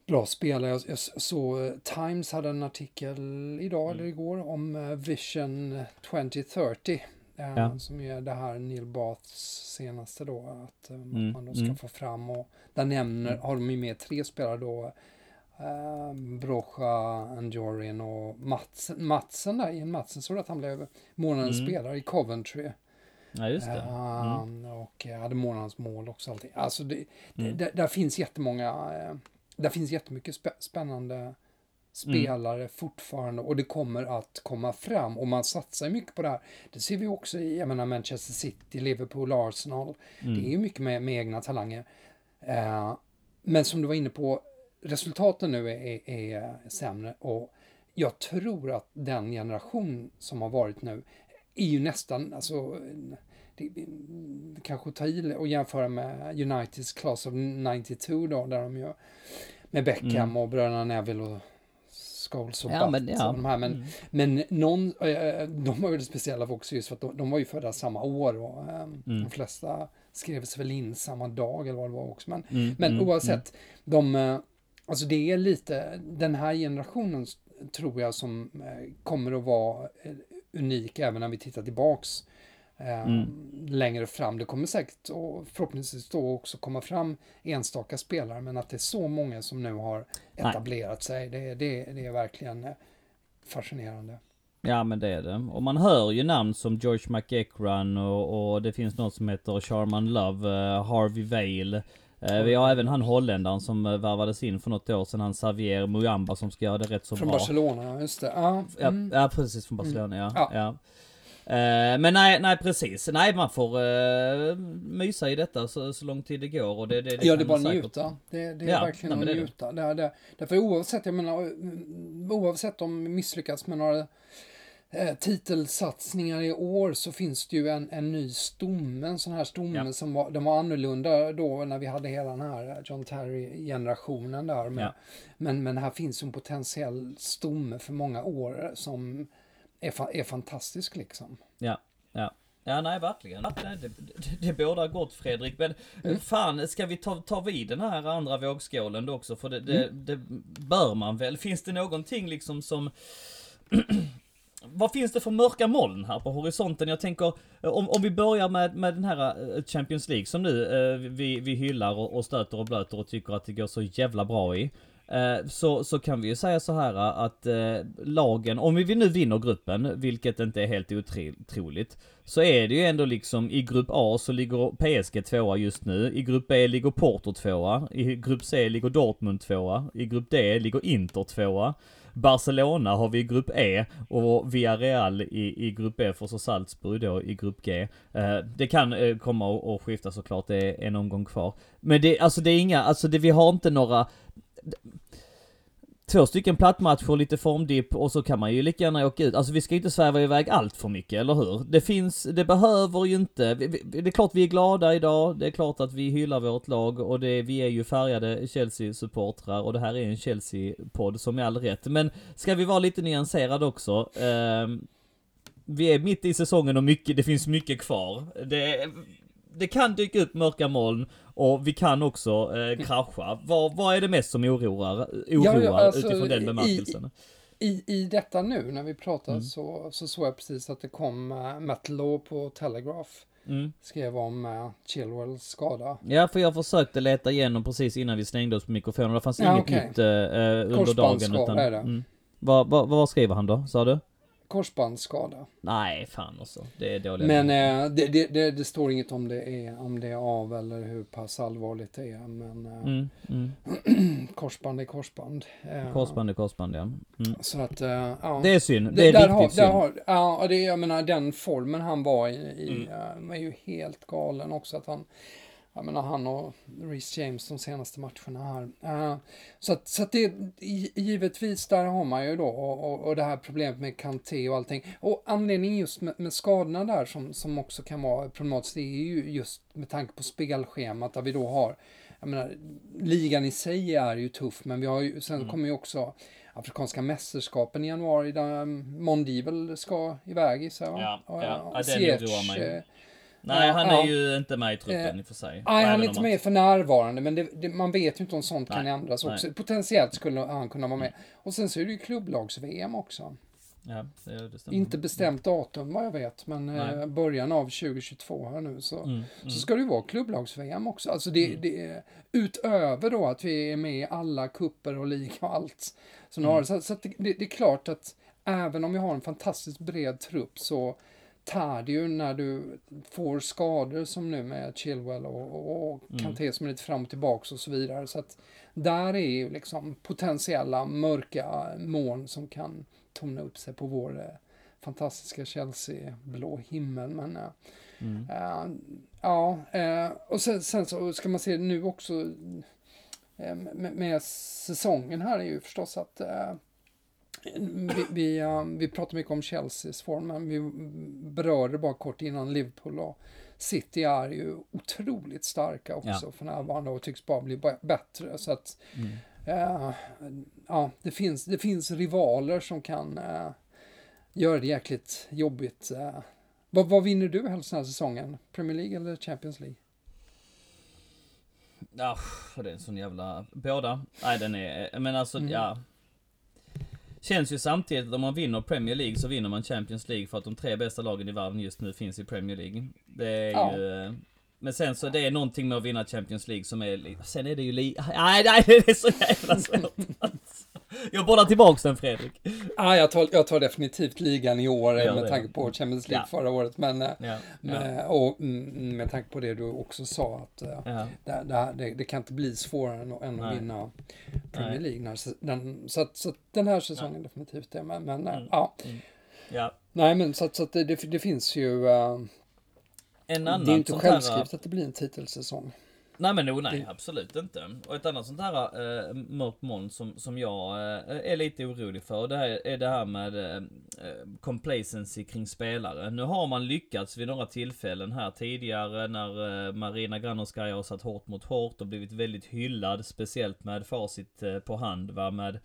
bra spelare. Jag, jag såg eh, Times hade en artikel idag Mm. eller igår om Vision 2030. Ja. Som är det här Neil Baths senaste då. Att eh, Mm, man då ska mm. få fram och där nämner, har de ju med tre spelare då. Eh, Brocha, Anjorin och Matsen, Matsen där, Ian Matsen, såg att han blev månadens Mm. spelare i Coventry. Ja, just det. Eh, Mm. Och eh, hade månadens mål också. Allting. Alltså det, Mm. det, där finns jättemånga, eh, där finns jättemycket spä, spännande spelare fortfarande och det kommer att komma fram och man satsar mycket på det här. Det ser vi också i, jag menar Manchester City, Liverpool, Arsenal. Mm. Det är ju mycket med, med egna talanger. Eh, men som du var inne på, resultaten nu är, är, är sämre och jag tror att den generation som har varit nu är ju nästan, alltså det, kanske ta i och jämföra med Uniteds Class of 92 då, där de ju med Beckham Mm. och bröderna Neville och Scholes och Ja, men ja. och de här. Men, Mm. men någon, eh, de var ju det speciella också just för att de, de var ju födda samma år och eh, Mm. de flesta skrevs väl in samma dag eller vad det var också. Men, Mm, men mm, oavsett, de, eh, alltså det är lite den här generationen tror jag som eh, kommer att vara eh, unik även när vi tittar tillbaks eh, Mm. längre fram. Det kommer säkert och förhoppningsvis då också komma fram enstaka spelare men att det är så många som nu har Nej. etablerat sig det, det, det är verkligen eh, fascinerande. Ja men det är det. Och man hör ju namn som George McEachran och, och det finns någon som heter Charman Love, eh, Harvey Vale. Eh, vi har även han holländaren som uh, värvades in för något år sedan, han Xavier Muyamba som ska göra det rätt så Från bra. Barcelona, just det. Ja, Ja, mm. ja precis från Barcelona ja. Ja. ja. Eh, men nej, nej precis. Nej man får uh, mysa i detta så, så lång tid det går och det, det, det ja, det är bara säkert- njuta. Det, det är Ja, verkligen nej, att det det. njuta. Det är det. Därför oavsett, jag menar, mm, oavsett om de misslyckas med några eh, titelsatsningar i år så finns det ju en, en ny stomme, en sån här stomme Ja. som var, den var annorlunda då när vi hade hela den här John Terry-generationen där. Men, Ja. men, men här finns en potentiell stomme för många år som är, fa- är fantastisk liksom. Ja, ja. Ja nej verkligen. Ja, Det, det, det, bådar gott Fredrik. Men Mm. fan, ska vi ta, ta vid den här andra vågskålen då också? För det, det, Mm. det bör man väl? Finns det någonting liksom som... Vad finns det för mörka moln här på horisonten? Jag tänker, eh, om, om vi börjar med, med den här eh, Champions League som nu eh, vi, vi hyllar och, och stöter och blöter och tycker att det går så jävla bra i. Eh, så, så kan vi ju säga så här eh, att eh, lagen, om vi nu vinner gruppen, vilket inte är helt otroligt, så är det ju ändå liksom i grupp A så ligger PSG tvåa just nu, i grupp B ligger Porto tvåa, i grupp C ligger Dortmund tvåa, i grupp D ligger Inter tvåa, Barcelona har vi i grupp E och Villarreal i, i grupp F och så Salzburg då i grupp G. Eh, det kan eh, komma och, och skifta såklart, det är en omgång kvar. Men det, alltså det är inga, alltså det, vi har inte några Två stycken plattmatcher, lite formdipp och så kan man ju lika gärna åka ut. Alltså vi ska inte sväva iväg allt för mycket, eller hur? Det finns, det behöver ju inte, vi, vi, det är klart vi är glada idag, det är klart att vi hyllar vårt lag och det, vi är ju färgade Chelsea-supportrar och det här är en Chelsea-podd som är all rätt. Men ska vi vara lite nyanserade också, Eh, vi är mitt i säsongen och mycket, det finns mycket kvar. Det, det kan dyka upp mörka moln och vi kan också eh, krascha. Vad, vad är det mest som oroar, oroar ja, alltså, utifrån den i- bemärkelsen? I, I detta nu när vi pratar Mm. så, så såg jag precis att det kom uh, Matt Law på Telegraph. Mm. Skrev om uh, Chilwells skada. Ja, för jag försökte leta igenom precis innan vi slängde oss på mikrofonen. Det fanns Ja, inget okej. nytt eh, under dagen. Korsbandsskada är det. Mm. Vad, vad, vad skriver han då, sa du? Korsbandsskada. Nej, fan också. Det är dåliga Men eh, det, det, det, det står inget om det, är, om det är av eller hur pass allvarligt det är. Men eh, mm, mm. korsband är korsband. Eh, Korsband är korsband, ja. Mm. Så att, eh, ja. Det är synd. Det är där riktigt har, synd. har, ja, det, jag menar den formen han var i, i Mm. eh, är ju helt galen också. Att han, jag menar han och Reece James de senaste matcherna här. Eh, så att, så att det, gi- givetvis där har man ju då och, och, och det här problemet med Kanté och allting. Och anledningen just med, med skadorna där som, som också kan vara problematiskt, det är ju just med tanke på spelschemat där vi då har jag menar, ligan i sig är ju tuff, men vi har ju, sen Mm. kommer ju också Afrikanska mästerskapen i januari där Mondivel ska iväg jag. va? Ja, Och, ja. och Ja, Nej, han är ju inte med i truppen Eh, i och för sig. Nej, han är inte med för närvarande, men det, det, man vet ju inte om sånt kan Nej, ändras nej. också. Potentiellt skulle han kunna vara med. Och sen så är det ju klubblags-VM också. Ja, det, det stämmer. Inte bestämt datum vad jag vet, men eh, Nej. början av 2022 här nu så, Mm, mm. så ska det ju vara klubblags-VM också. Alltså det, det är utöver då att vi är med i alla kupper och liga och allt. Så, Mm. har, så, så det, det, det är klart att även om vi har en fantastiskt bred trupp så tar det ju när du får skador som nu med Chilwell och, och, Mm. Kanté som är lite fram och tillbaks och så vidare. Så att där är ju liksom potentiella mörka moln som kan torna upp sig på vår eh, fantastiska Chelsea-blå himmel. Men eh, Mm. eh, ja, eh, och sen, sen så ska man se nu också eh, med, med säsongen här är ju förstås att eh, vi, vi, eh, vi pratar mycket om Chelseas form, men vi berörde bara kort innan Liverpool och City är ju otroligt starka också Ja. för närvarande och tycks bara bli bättre. Så att Mm. eh, ja, det finns, det finns rivaler som kan eh, göra det jäkligt jobbigt. Eh. Vad, vad vinner du helst den här säsongen? Premier League eller Champions League? Ja, det är en sån jävla... Båda. Nej, den är... Men alltså, Mm. ja. Känns ju samtidigt att om man vinner Premier League så vinner man Champions League för att de tre bästa lagen i världen just nu finns i Premier League. Det är Ja. ju... eh, Men sen så det är någonting med att vinna Champions League som är... Sen är det ju li... Nej, nej, det är så jävla svårt. Jag bollar tillbaks den Fredrik. Ah, jag, tar, jag tar definitivt ligan i år Ja, med tanke på Champions League Ja. förra året. Men eh, Ja, med, och mm, med tanke på det du också sa att eh, det, det, det, kan inte bli svårare än, än att vinna Premier. League. När, den, så, att, så att den här säsongen definitivt det. Men, men eh, Mm. ja, ja. nej men så att, så att det, det, finns ju. En det är inte självskrivet att det blir en titelsäsong. Nej men no, nej absolut inte. Och ett annat sånt här äh, mörkt moln som, som jag äh, är lite orolig för. Det här, är det här med äh, complacency kring spelare. Nu har man lyckats vid några tillfällen här tidigare när äh, Marina Granovskaja har satt hårt mot hårt och blivit väldigt hyllad. Speciellt med facit på hand va. Med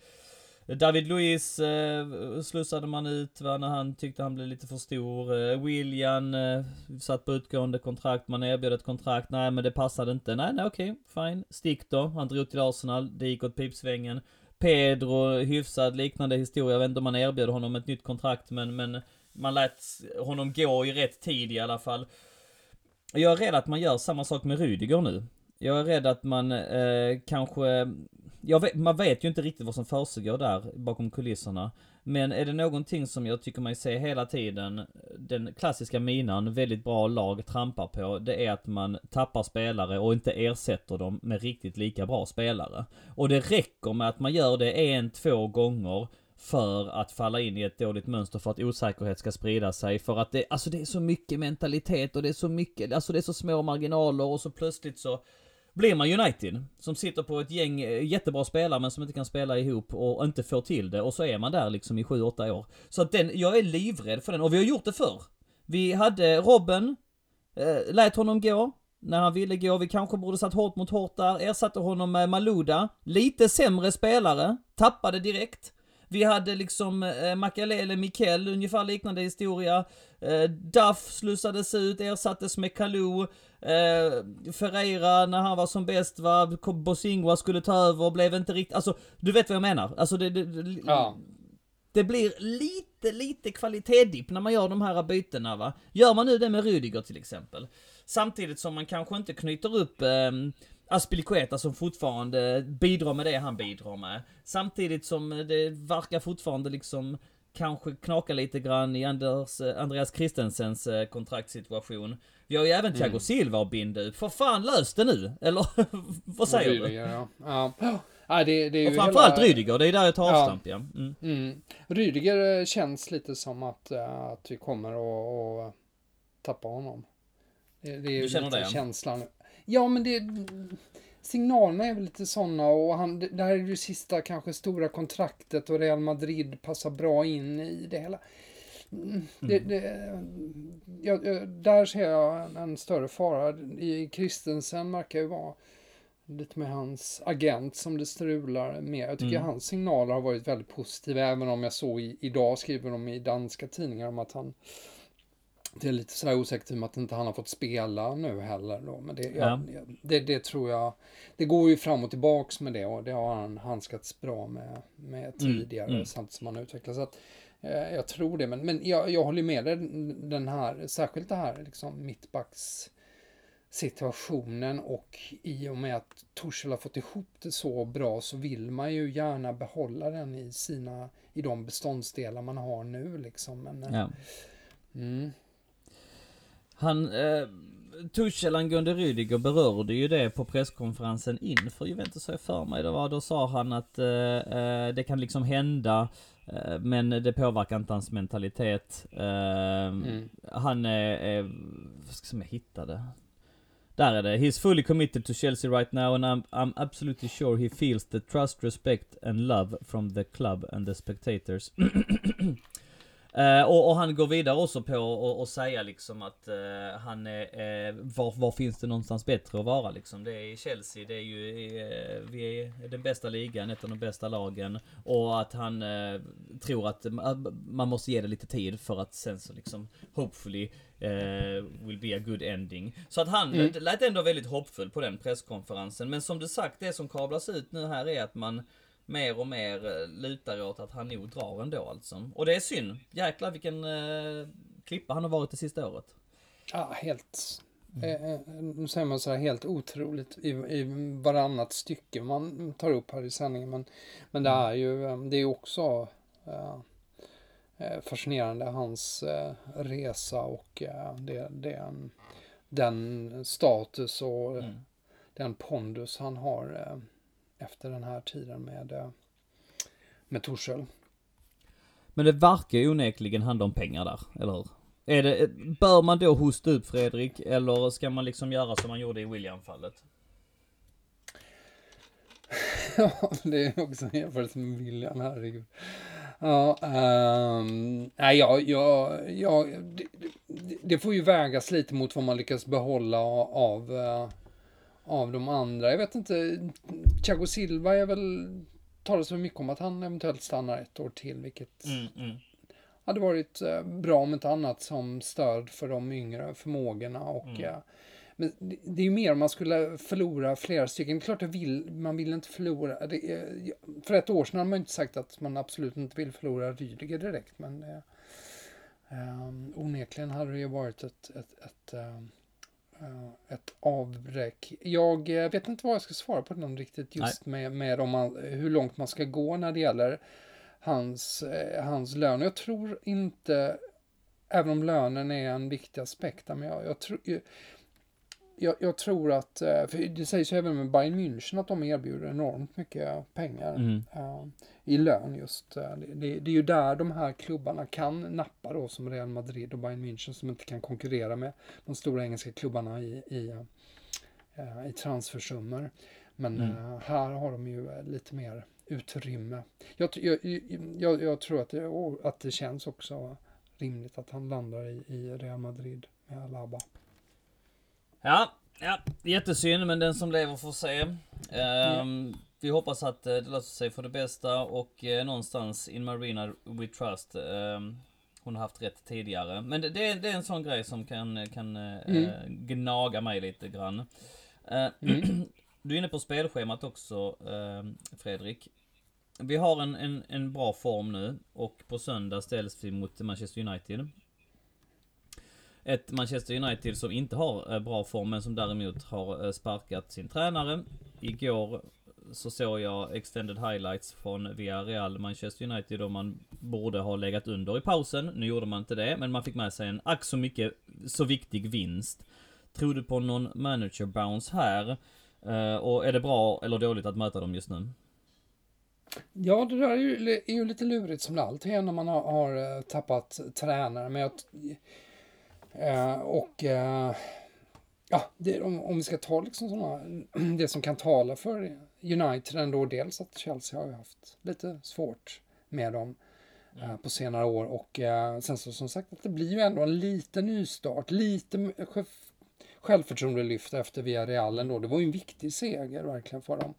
David Luiz eh, slussade man ut va, när han tyckte han blev lite för stor. Eh, William eh, satt på utgående kontrakt, man erbjöd ett kontrakt. Nej men det passade inte. Nej, nej okej, fine. Stick då. Han drog till Arsenal, det gick åt pipsvängen. Pedro, hyfsad liknande historia. Jag vet inte om man erbjöd honom ett nytt kontrakt men, men man lät honom gå i rätt tid i alla fall. Jag är rädd att man gör samma sak med Rudiger nu. Jag är rädd att man eh, kanske... Jag vet, man vet ju inte riktigt vad som försiggår där bakom kulisserna. Men är det någonting som jag tycker man ser hela tiden, den klassiska minan, väldigt bra lag trampar på, det är att man tappar spelare och inte ersätter dem med riktigt lika bra spelare. Och det räcker med att man gör det en, två gånger för att falla in i ett dåligt mönster för att osäkerhet ska sprida sig. För att det, alltså det är så mycket mentalitet och det är så mycket, alltså det är så små marginaler och så plötsligt så blir man United. Som sitter på ett gäng eh, jättebra spelare men som inte kan spela ihop och inte får till det. Och så är man där liksom i 7-8 år. Så att den, jag är livrädd för den. Och vi har gjort det förr. Vi hade Robben, eh, lät honom gå. När han ville gå, vi kanske borde satt hårt mot hårt där. Ersatte honom med Maluda. Lite sämre spelare. Tappade direkt. Vi hade liksom eh, Makalele Mikkel, ungefär liknande historia. Eh, Duff slussades ut, ersattes med Kalou. Eh, Ferreira när han var som bäst var, Bosingwa skulle ta över och blev inte riktigt, alltså du vet vad jag menar. Alltså det, det, det, Ja. det blir lite, lite kvalitetsdipp när man gör de här bytena va. Gör man nu det med Rudiger till exempel. Samtidigt som man kanske inte knyter upp eh, Aspilicueta som fortfarande bidrar med det han bidrar med. Samtidigt som det verkar fortfarande liksom kanske knaka lite grann i Anders, eh, Andreas Christensens eh, kontraktssituation. Vi har ju även Thiago Silva att binda ut. För fan lös det nu! Eller vad säger du? Ja. Ja. Ja, det, det är ju Och framförallt hela- Rydiger, det är där jag tar Ja. avstamp ja. Mm. Mm. Rydiger eh, känns lite som att, att vi kommer att, att tappa honom. Det, det är Du känner det, ja? känslan. Ja, men det... Signalerna är väl lite sådana och han, det här är ju sista kanske stora kontraktet och Real Madrid passar bra in i det hela. Mm, Det, det, ja, ja, där ser jag en, en större fara. I Christensen verkar ju vara lite med hans agent som det strular med. Jag tycker Mm. hans signaler har varit väldigt positiva, även om jag såg i, idag skriver de i danska tidningar om att han det är lite sådär osäkert i och med att inte han har fått spela nu heller då. Men det, Ja. det, det tror jag, det går ju fram och tillbaks med det och det har han handskats bra med, med tidigare mm. samtidigt som han utvecklas. Så att, eh, jag tror det, men, men jag, jag håller med dig, den här, särskilt det här liksom mittbacks situationen och i och med att Torshäll har fått ihop det så bra så vill man ju gärna behålla den i sina, i de beståndsdelar man har nu liksom. Men, eh, Ja. mm, Han, eh, Tuchel angående Rüdiger berörde ju det på presskonferensen inför Juventus har jag för mig. Det var, då sa han att eh, eh, det kan liksom hända, eh, men det påverkar inte hans mentalitet. Eh, Mm. Han är, är, vad ska jag hitta det? Där är det. He's fully committed to Chelsea right now and I'm, I'm absolutely sure he feels the trust, respect and love from the club and the spectators. Eh, och, och han går vidare också på och, och säga liksom att eh, han är, eh, var, var finns det någonstans bättre att vara liksom? Det är i Chelsea, det är ju, eh, vi är den bästa ligan, ett av de bästa lagen. Och att han tror att ma- man måste ge det lite tid för att sen så liksom, hopefully, will be a good ending. Så att han Mm. lät ändå väldigt hoppfull på den presskonferensen. Men som du sagt, det som kablas ut nu här är att man mer och mer eh, lutar åt att han nog drar ändå alltså. Och det är synd. Jäklar vilken eh, klippa han har varit det sista året. Ja, helt... Eh, eh, nu säger man så här helt otroligt i, i varannat stycke man tar upp här i sändningen. Men, men det är ju eh, det är också eh, fascinerande hans resa och eh, det, den, status och Mm. den pondus han har efter den här tiden med, eh, med Torshäll. Men det verkar ju onekligen handla om pengar där, eller hur? Är det, bör man då hosta upp Fredrik, eller ska man liksom göra som man gjorde i William-fallet? Ja, det är också en jämförelse med William, herregud. Ja, ehm, nej, ja, ja, ja det, det, det får ju vägas lite mot vad man lyckas behålla av, eh, av de andra. Jag vet inte, Thiago Silva är väl, talas väl mycket om att han eventuellt stannar ett år till, vilket mm. hade varit eh, bra om inte annat som stöd för de yngre förmågorna. Och, Mm. eh, men det, det är ju mer om man skulle förlora flera stycken. Det är klart det vill, man vill inte förlora. Det, är- för ett år sedan hade man inte sagt att man absolut inte vill förlora Rydiger direkt. Men eh, eh, onekligen hade det ju varit ett, ett, ett, eh, eh, ett avbräck. Jag eh, vet inte vad jag ska svara på den riktigt just med, med om man, hur långt man ska gå när det gäller hans, eh, hans lön. Jag tror inte, även om lönen är en viktig aspekt, men jag, jag, tror, jag, jag, tror att, eh, det sägs ju även med Bayern München att de erbjuder enormt mycket pengar Mm. eh, i lön just. eh, Det, det, är ju där de här klubbarna kan nappa då som Real Madrid och Bayern München som inte kan konkurrera med de stora engelska klubbarna i, i, eh, i transfersummor. Men Mm. här har de ju lite mer utrymme. Jag, jag, jag, tror att det, att det känns också rimligt att han landar i, i Real Madrid med Alaba. Ja, ja, jättesynd men den som lever får se. Ehm, Vi hoppas att eh, det löser sig för det bästa och eh, någonstans in Marina we trust. ehm, hon har haft rätt tidigare. Men det, det, det är en sån grej som kan, kan eh, Mm. eh, gnaga mig lite grann. Eh, Du är inne på spelschemat också ehm, Fredrik. Vi har en, en, en bra form nu och på söndag ställs vi mot Manchester United. Ett Manchester United som inte har eh, bra form men som däremot har eh, sparkat sin tränare. Igår eh, så såg jag extended highlights från Villarreal Manchester United och man borde ha legat under i pausen. Nu gjorde man inte det, men man fick med sig en ack så mycket, så viktig vinst. Tror du på någon manager bounce här? Och är det bra eller dåligt att möta dem just nu? Ja, det där är ju, är ju lite lurigt som det alltid är när man har, har tappat tränare. Men jag, eh, och eh, ja, det, om, om vi ska ta liksom såna, det som kan tala för United ändå. Dels att Chelsea har ju haft lite svårt med dem eh, på senare år. Och eh, sen så som sagt att det blir ju ändå en liten nystart. Lite själv- självförtroendelyft efter Villarreal ändå. Det var ju en viktig seger verkligen för dem.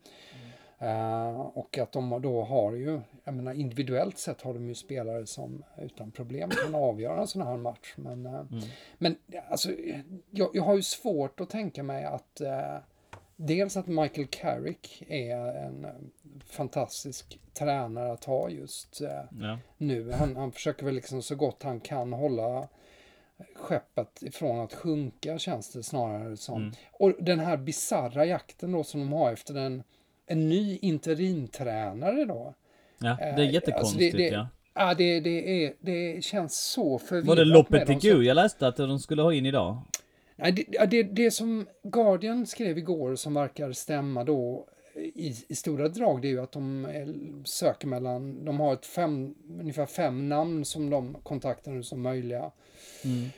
Eh, och att de då har ju, jag menar individuellt sett har de ju spelare som utan problem kan avgöra en sån här match. Men, eh, men alltså, jag, jag har ju svårt att tänka mig att eh, dels att Michael Carrick är en fantastisk tränare att ha just Ja. nu. Han, han försöker väl liksom så gott han kan hålla skeppet ifrån att sjunka känns det snarare som. Mm. Och den här bizarra jakten då som de har efter en, en ny interimtränare då. Ja, det är Eh, jättekonstigt alltså det- det- ja. Ja, det, det, är, det känns så förvirrat. Var det loppet till Go jag läste att de skulle ha in idag? Nej, det, det, det som Guardian skrev igår som verkar stämma då i, i stora drag det är ju att de eh, söker mellan, de har ett fem, ungefär fem namn som de kontaktar nu som möjliga Mm.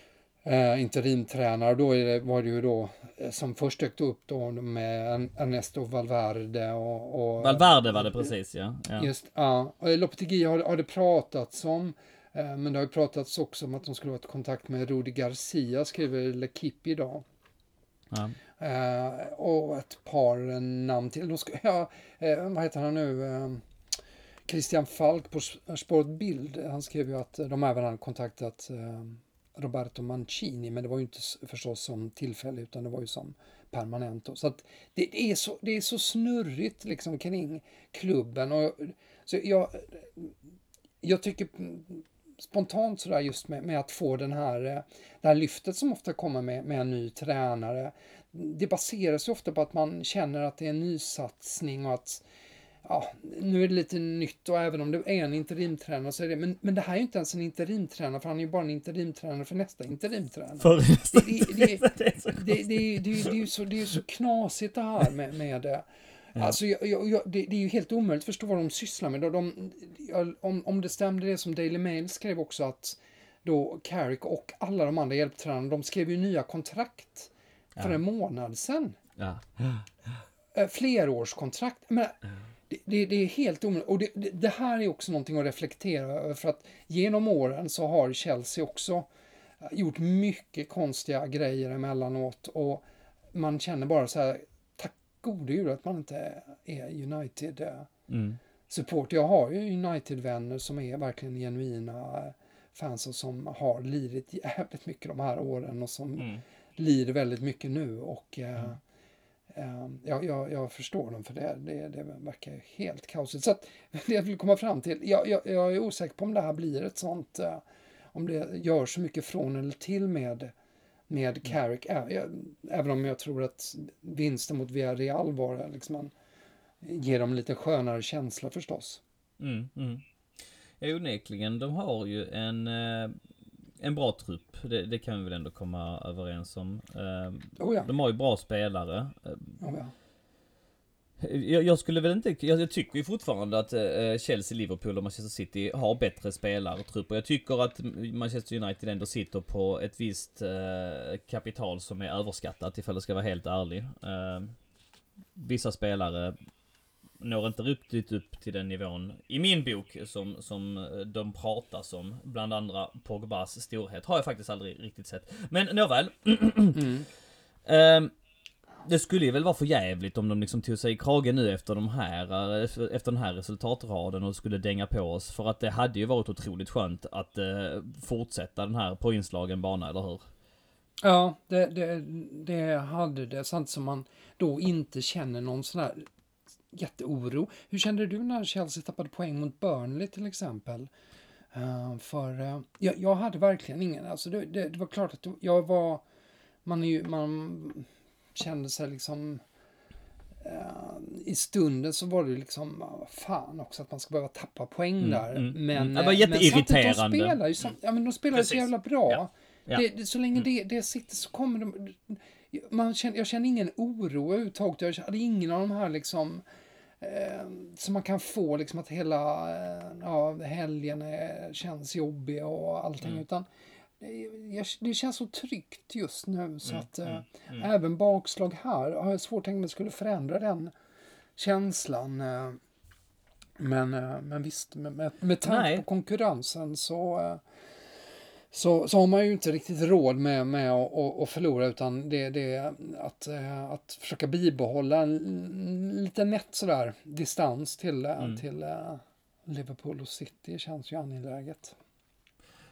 Eh, interimtränare. Då det, var det ju då eh, som först dök upp då med Ernesto Valverde och, och Valverde var det precis ja. ja. Just, ja. Lopetegui har, har det pratats om. Eh, men det har ju pratats också om att de skulle varit i kontakt med Rudi Garcia, skriver L'Equipe idag. ja. Eh, och ett par namn till. Ska, ja, eh, vad heter han nu? Eh, Christian Falk på S- Sport Bild. Han skrev ju att de även hade kontaktat eh, Roberto Mancini. Men det var ju inte förstås som tillfälle utan det var ju som permanent. Då. Så att det, är så, det är så snurrigt liksom kring klubben. Och, så jag, jag tycker spontant sådär just med, med att få den här, eh, det här lyftet som ofta kommer med, med en ny tränare. Det baseras ju ofta på att man känner att det är en nysatsning och att ja, nu är det lite nytt och även om det är en interimtränare så är det, men, men det här är ju inte ens en interimtränare för han är ju bara en interimtränare för nästa interimtränare. För Det, det, är ju- så, knasigt det här med, med det. Alltså, jag, jag, jag, det, det är ju helt omöjligt att förstå vad de sysslar med. De, om, om det stämde det som Daily Mail skrev också att då Carrick och alla de andra hjälptränarna, de skrev ju nya kontrakt för en månad sedan. Ja. Eh, flerårskontrakt. Men, det, det, det är helt omöjligt. Och det, det, här är också någonting att reflektera över för att genom åren så har Chelsea också eh, gjort mycket konstiga grejer emellanåt och man känner bara så här, tack gode gud att man inte är United eh, Mm. support. Jag har ju United-vänner som är verkligen genuina eh, fans och som har lidit jävligt mycket de här åren och som Mm. lider väldigt mycket nu och eh, jag, jag, jag förstår dem för det, det, det verkar ju helt kaosigt. Så att, det jag vill komma fram till, jag, jag, jag är osäker på om det här blir ett sånt, eh, om det gör så mycket från eller till med, med Carrick, Ä- jag, även om jag tror att vinsten mot Villarreal var liksom en, ger dem lite skönare känsla förstås. Mm, mm. Onekligen, de har ju en, eh, en bra trupp. Det, det kan vi väl ändå komma överens om. Eh, Oh ja, De har ju bra spelare. Eh, oh ja. Jag, jag skulle väl inte, jag, jag tycker ju fortfarande att eh, Chelsea, Liverpool och Manchester City har bättre spelare och trupper. Jag tycker att Manchester United ändå sitter på ett visst eh, kapital som är överskattat ifall jag ska vara helt ärlig. Eh, vissa spelare når inte riktigt upp till den nivån i min bok som, som eh, de pratas om. Bland andra Pogbas storhet har jag faktiskt aldrig riktigt sett. Men nåväl. Mm. Ehm, det skulle ju väl vara för jävligt om de liksom tog sig i kragen nu efter de här, eh, efter den här resultatraden och skulle dänga på oss. För att det hade ju varit otroligt skönt att eh, fortsätta den här på inslagen bana, eller hur? Ja, det, det, det hade det. Samtidigt som man då inte känner någon sån här jätteoro. Hur kände du när Chelsea tappade poäng mot Burnley till exempel? Eh, för eh, jag, jag hade verkligen ingen, alltså det, det, det var klart att jag var, man är ju, man kände sig liksom eh, i stunden så var det liksom, fan också att man ska behöva tappa poäng Mm, där. mm, men, mm. Det var men jätteirriterande. samtidigt, de spelar ju, ja men de spelar så jävla bra. Ja. Ja. Det, det, så länge det, det sitter så kommer de... Man känner, jag känner ingen oro överhuvudtaget. Jag hade ingen av de här liksom... Eh, som man kan få liksom att hela eh, ja, helgen är, känns jobbig och allting. Mm. Utan det, jag, det känns så tryggt just nu så Mm, att eh, mm, mm. även bakslag här har jag svårt att tänka mig skulle förändra den känslan. Eh, men, eh, men visst, med, med, tanke på konkurrensen så, eh, så, så har man ju inte riktigt råd med, med att, att förlora utan det, det är att, eh, att försöka bibehålla en lite nätt sådär distans till, eh, Mm. till eh, Liverpool och City känns ju angeläget.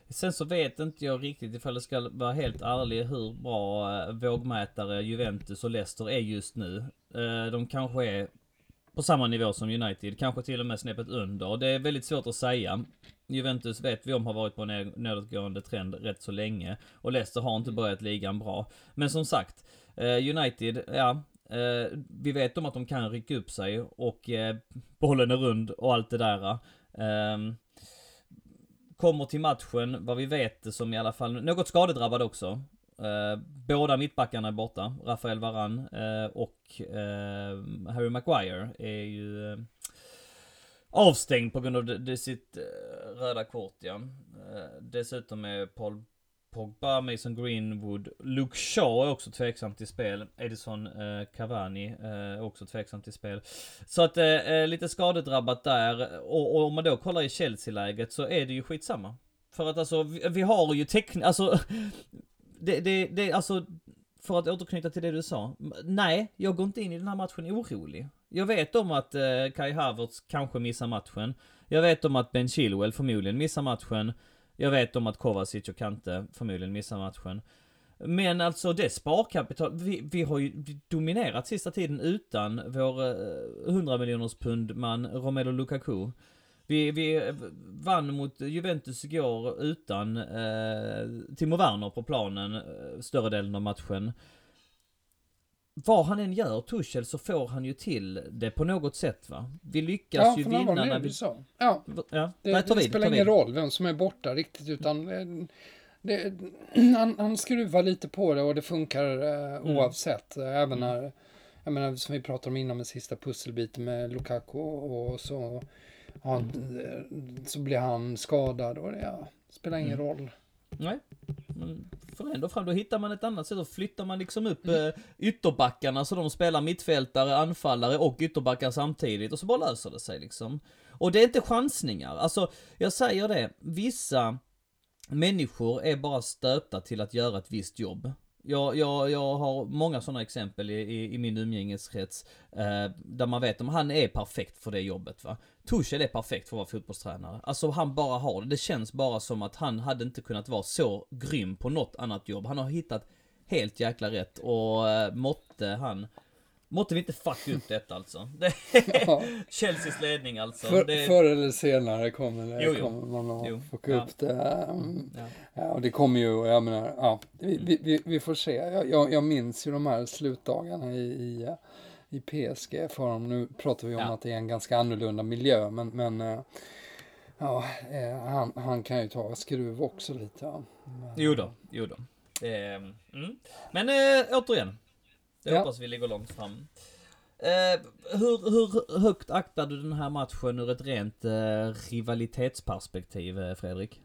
Sen så vet inte jag riktigt ifall det ska vara helt ärlig hur bra vågmätare Juventus och Leicester är just nu. De kanske är på samma nivå som United, kanske till och med snäppet under. Det är väldigt svårt att säga. Juventus vet vi om har varit på en ned- nedåtgående trend rätt så länge. Och Leicester har inte börjat ligan bra. Men som sagt, eh, United, ja. eh, Vi vet om att de kan rycka upp sig och eh, bollen är rund och allt det där. Kommer till matchen, vad vi vet som i alla fall, något skadedrabbad också. Båda mittbackarna är borta, Rafael Varan och Harry Maguire är ju avstängd på grund av det, det sitt eh, röda kort ja. Eh, dessutom är Paul Pogba, Mason Greenwood, Luke Shaw är också tveksam till spel. Edison eh, Cavani eh, är också tveksam till spel. Så att eh, eh lite skadedrabbat där. Och, och om man då kollar i Chelsea-läget så är det ju skitsamma. För att alltså, vi, vi har ju tecknat, alltså. Det, det, det, alltså. För att återknyta till det du sa. Nej, jag går inte in i den här matchen orolig. Jag vet om att eh, Kai Havertz kanske missar matchen. Jag vet om att Ben Chilwell förmodligen missar matchen. Jag vet om att Kovacic och Kante förmodligen missar matchen. Men alltså det sparkapital, vi, vi har ju dominerat sista tiden utan vår eh, 100 miljoners pund man Romelu Lukaku. Vi, vi vann mot Juventus igår utan eh, Timo Werner på planen eh, större delen av matchen. Vad han än gör, Tuchel, så får han ju till det på något sätt va. Vi lyckas Ja, ju vinna när vi... så. Ja, Ja, det, Nej, det vid, spelar ingen roll vem som är borta riktigt utan eh, det, han, han skruvar lite på det och det funkar eh, Mm. oavsett. Även när, jag menar som vi pratade om innan med sista pusselbiten med Lukaku och så, han, eh, så blir han skadad och det ja, spelar ingen Mm. roll. Nej. Men får ändå fram, då hittar man ett annat sätt. Då flyttar man liksom upp mm. ytterbackarna så de spelar mittfältare, anfallare och ytterbackar samtidigt. Och så bara löser det sig liksom. Och det är inte chansningar. Alltså, jag säger det. Vissa människor är bara stöpta till att göra ett visst jobb. Jag, jag, jag har många sådana exempel i, i, i min umgängeskrets. Eh, där man vet om han är perfekt för det jobbet va. Tuchel är perfekt för att vara fotbollstränare. Alltså han bara har det. Det känns bara som att han hade inte kunnat vara så grym på något annat jobb. Han har hittat helt jäkla rätt och eh, måtte han Måtte vi inte fucka upp detta alltså. Det Ja. Chelseas ledning alltså. För, det, Förr eller senare kommer, Jo, jo. kommer man att Jo, fucka ja. upp det. Mm. ja. Ja, och det kommer ju, jag menar, ja, vi, vi, vi, vi får se. Jag, jag, jag minns ju de här slutdagarna i, i, i PSG för dem. Nu pratar vi om att det är en ganska annorlunda miljö, men, men eh, ja, eh, han, han kan ju ta skruv också lite. Men, Jo då, jo då. Det, mm. Men äh, återigen. Jag Ja. hoppas vi ligger långt fram. Eh, hur, hur högt aktar du den här matchen ur ett rent eh, rivalitetsperspektiv, eh, Fredrik?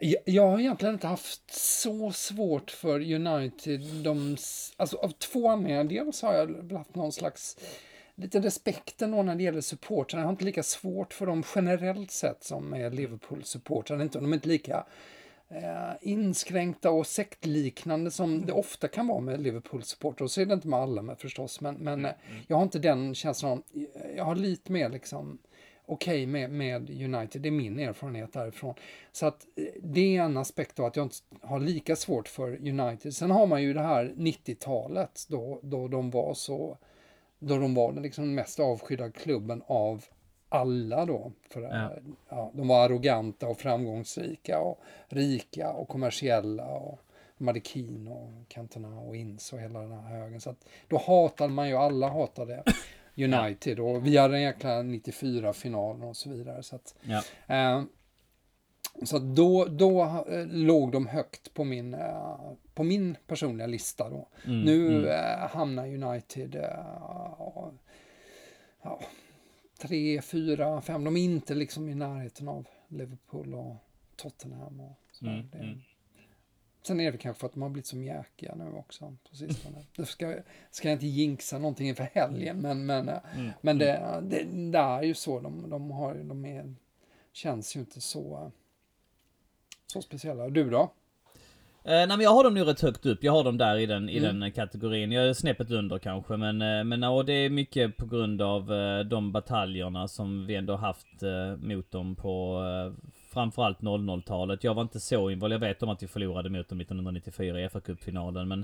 Jag, jag har egentligen inte haft så svårt för United. De, alltså av två anledningar. Dels har jag haft någon slags lite respekt ändå när det gäller supportrarna. Jag har inte lika svårt för dem generellt sett som med Liverpool-supportrarna. Inte- De är inte lika inskränkta och sektliknande som det ofta kan vara med Liverpool-supportrar. Och så är det inte med alla med förstås. Men, men eh, jag har inte den känslan. Jag har lite mer liksom okej med, med United. Det är min erfarenhet därifrån. Så att eh, det är en aspekt av att jag inte har lika svårt för United. Sen har man ju det här 90-talet då, då de var så då de var den liksom mest avskydda klubben av alla då. För, Ja. ja. de var arroganta och framgångsrika och rika och kommersiella. Och de hade Keane och Cantona och Ince och hela den här högen. Så att då hatade man ju, alla hatade United och vi hade en jäkla 94-final och så vidare. Så att, Ja. eh, så att då, då eh, låg de högt på min, eh, på min personliga lista då. Mm, Nu mm. eh, hamnar United eh, ja, tre, fyra, fem. De är inte liksom i närheten av Liverpool och Tottenham. Och sådär. Mm, mm. Sen är det kanske för att de har blivit så mjäkiga nu också på sistone. Det ska, ska jag inte jinxa någonting inför helgen, men, men, eh, Mm. men det, det, det är ju så. De, de, har, de är, känns ju inte så... så speciella. Du då? Eh, nej men jag har dem nu rätt högt upp. Jag har dem där i den, i Mm. den kategorin. Jag är snäppet under kanske men, eh, men och det är mycket på grund av eh, de bataljerna som vi ändå haft eh, mot dem på eh, framförallt 00-talet. Jag var inte så involverad. Jag vet om att vi förlorade mot dem 1994 i FA-cupfinalen men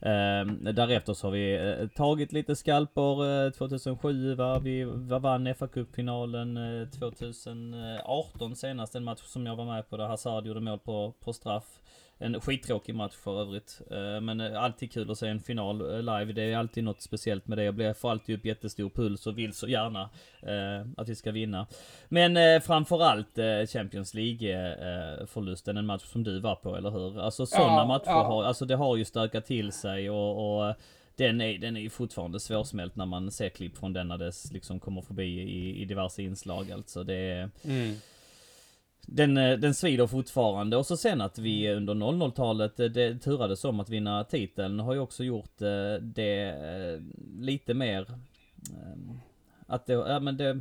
eh, därefter så har vi eh, tagit lite skalper eh, 2007 va? Vi va, vann FA-cupfinalen eh, 2018 senast. En match som jag var med på där Hazard gjorde mål på, på straff. En skittråkig match för övrigt. Eh, Men eh, alltid kul att se en final eh, live. Det är alltid något speciellt med det. Jag blir, får alltid upp jättestor puls och vill så gärna att vi ska vinna. Men framförallt Champions League eh, förlusten, en match som du var på, eller hur? Alltså sådana Ja, matcher ja. har, alltså det har ju stökat till sig och, och den är, den är ju fortfarande svårsmält när man ser klipp från den när det liksom kommer förbi i, i diverse inslag alltså. Det är, den, eh, den svider fortfarande. Och så sen att vi under 00-talet eh, det turades om att vinna titeln har ju också gjort eh, det lite mer att det, ja, men det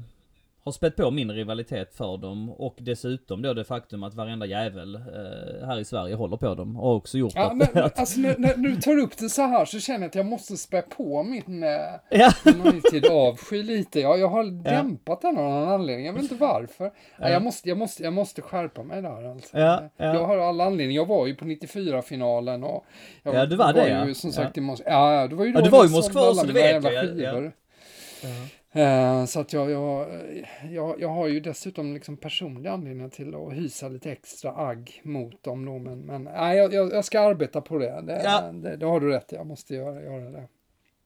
har spett på min rivalitet för dem och dessutom då det faktum att varenda jävel eh, här i Sverige håller på dem har också gjort Ja, att... men, att alltså, när, när du tar upp det så här så känner jag att jag måste spä på min eh, ja. United avsky lite. Jag, jag har dämpat den av någon anledning. Jag vet inte varför. Ja. Jag, måste, jag, måste, jag måste skärpa mig där alltså. Ja, ja. Jag har alla anledningar. Jag var ju på 94-finalen och jag Ja, du var det, ja. ju som sagt Ja. i Moskva. Ja, det var ju då Ja, du var i Moskva alla så det vet jag, ja. Eh, Så att jag, jag, jag, jag har ju dessutom liksom personliga anledningar till att hysa lite extra agg mot dem då. Men, men nej, jag, jag ska arbeta på det. Det, Ja. det, det har du rätt. Jag måste göra, göra det.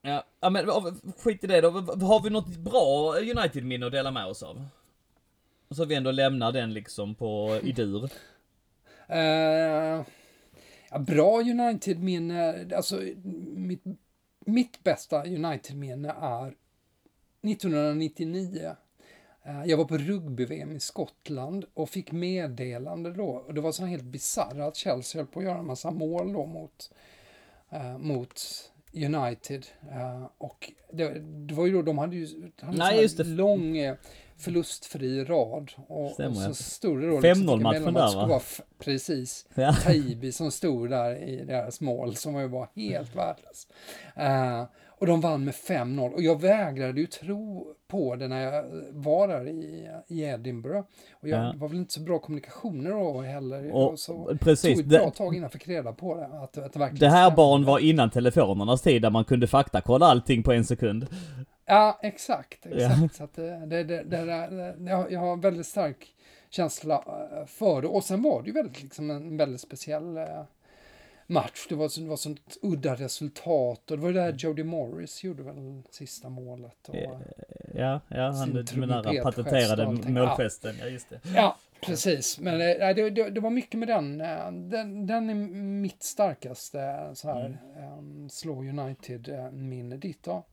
Ja, ja men skit i det då. Har vi något bra United-minne att dela med oss av? Så vi ändå lämnar den liksom på i dur. Eh, ja, bra United-minne. Alltså, mitt, mitt bästa United-minne är 1999. Eh, Jag var på rugby-VM i Skottland och fick meddelande då. Och det var så helt bisarrt att Chelsea höll på att göra en massa mål då mot, eh, mot United. Eh, och det, det var ju då, de hade ju hade Nej, just det. lång eh, förlustfri rad. Och, Stämmer, och så stod det då 5-0 fick matchen där, va? vara Precis. Ja. Taibi som stod där i deras mål som var ju bara helt värdelös. Eh, och de vann med 5-0 och jag vägrade ju tro på det när jag var där i, i Edinburgh. Och jag, Ja. det var väl inte så bra kommunikationer då heller. Och så precis, tog ett bra det- tag innan jag fick reda på det. Att, att det, verkligen Det här barn var innan telefonernas tid där man kunde faktakolla allting på en sekund. Ja, exakt. exakt. Ja. Så att det, det, det, det, det, jag, har en väldigt stark känsla eh, för det. Och sen var det ju väldigt, liksom en väldigt speciell eh, match. Det var, det var sånt udda resultat. Och det var ju där Jody Morris gjorde väl sista målet. Och, Eh, Ja, ja, han med den här patenterade målgesten, ja just det. Ja, precis. Men eh, det, det, det var mycket med den. eh, Den, den är mitt starkaste så här, mm. slå United-minne. Ditt då?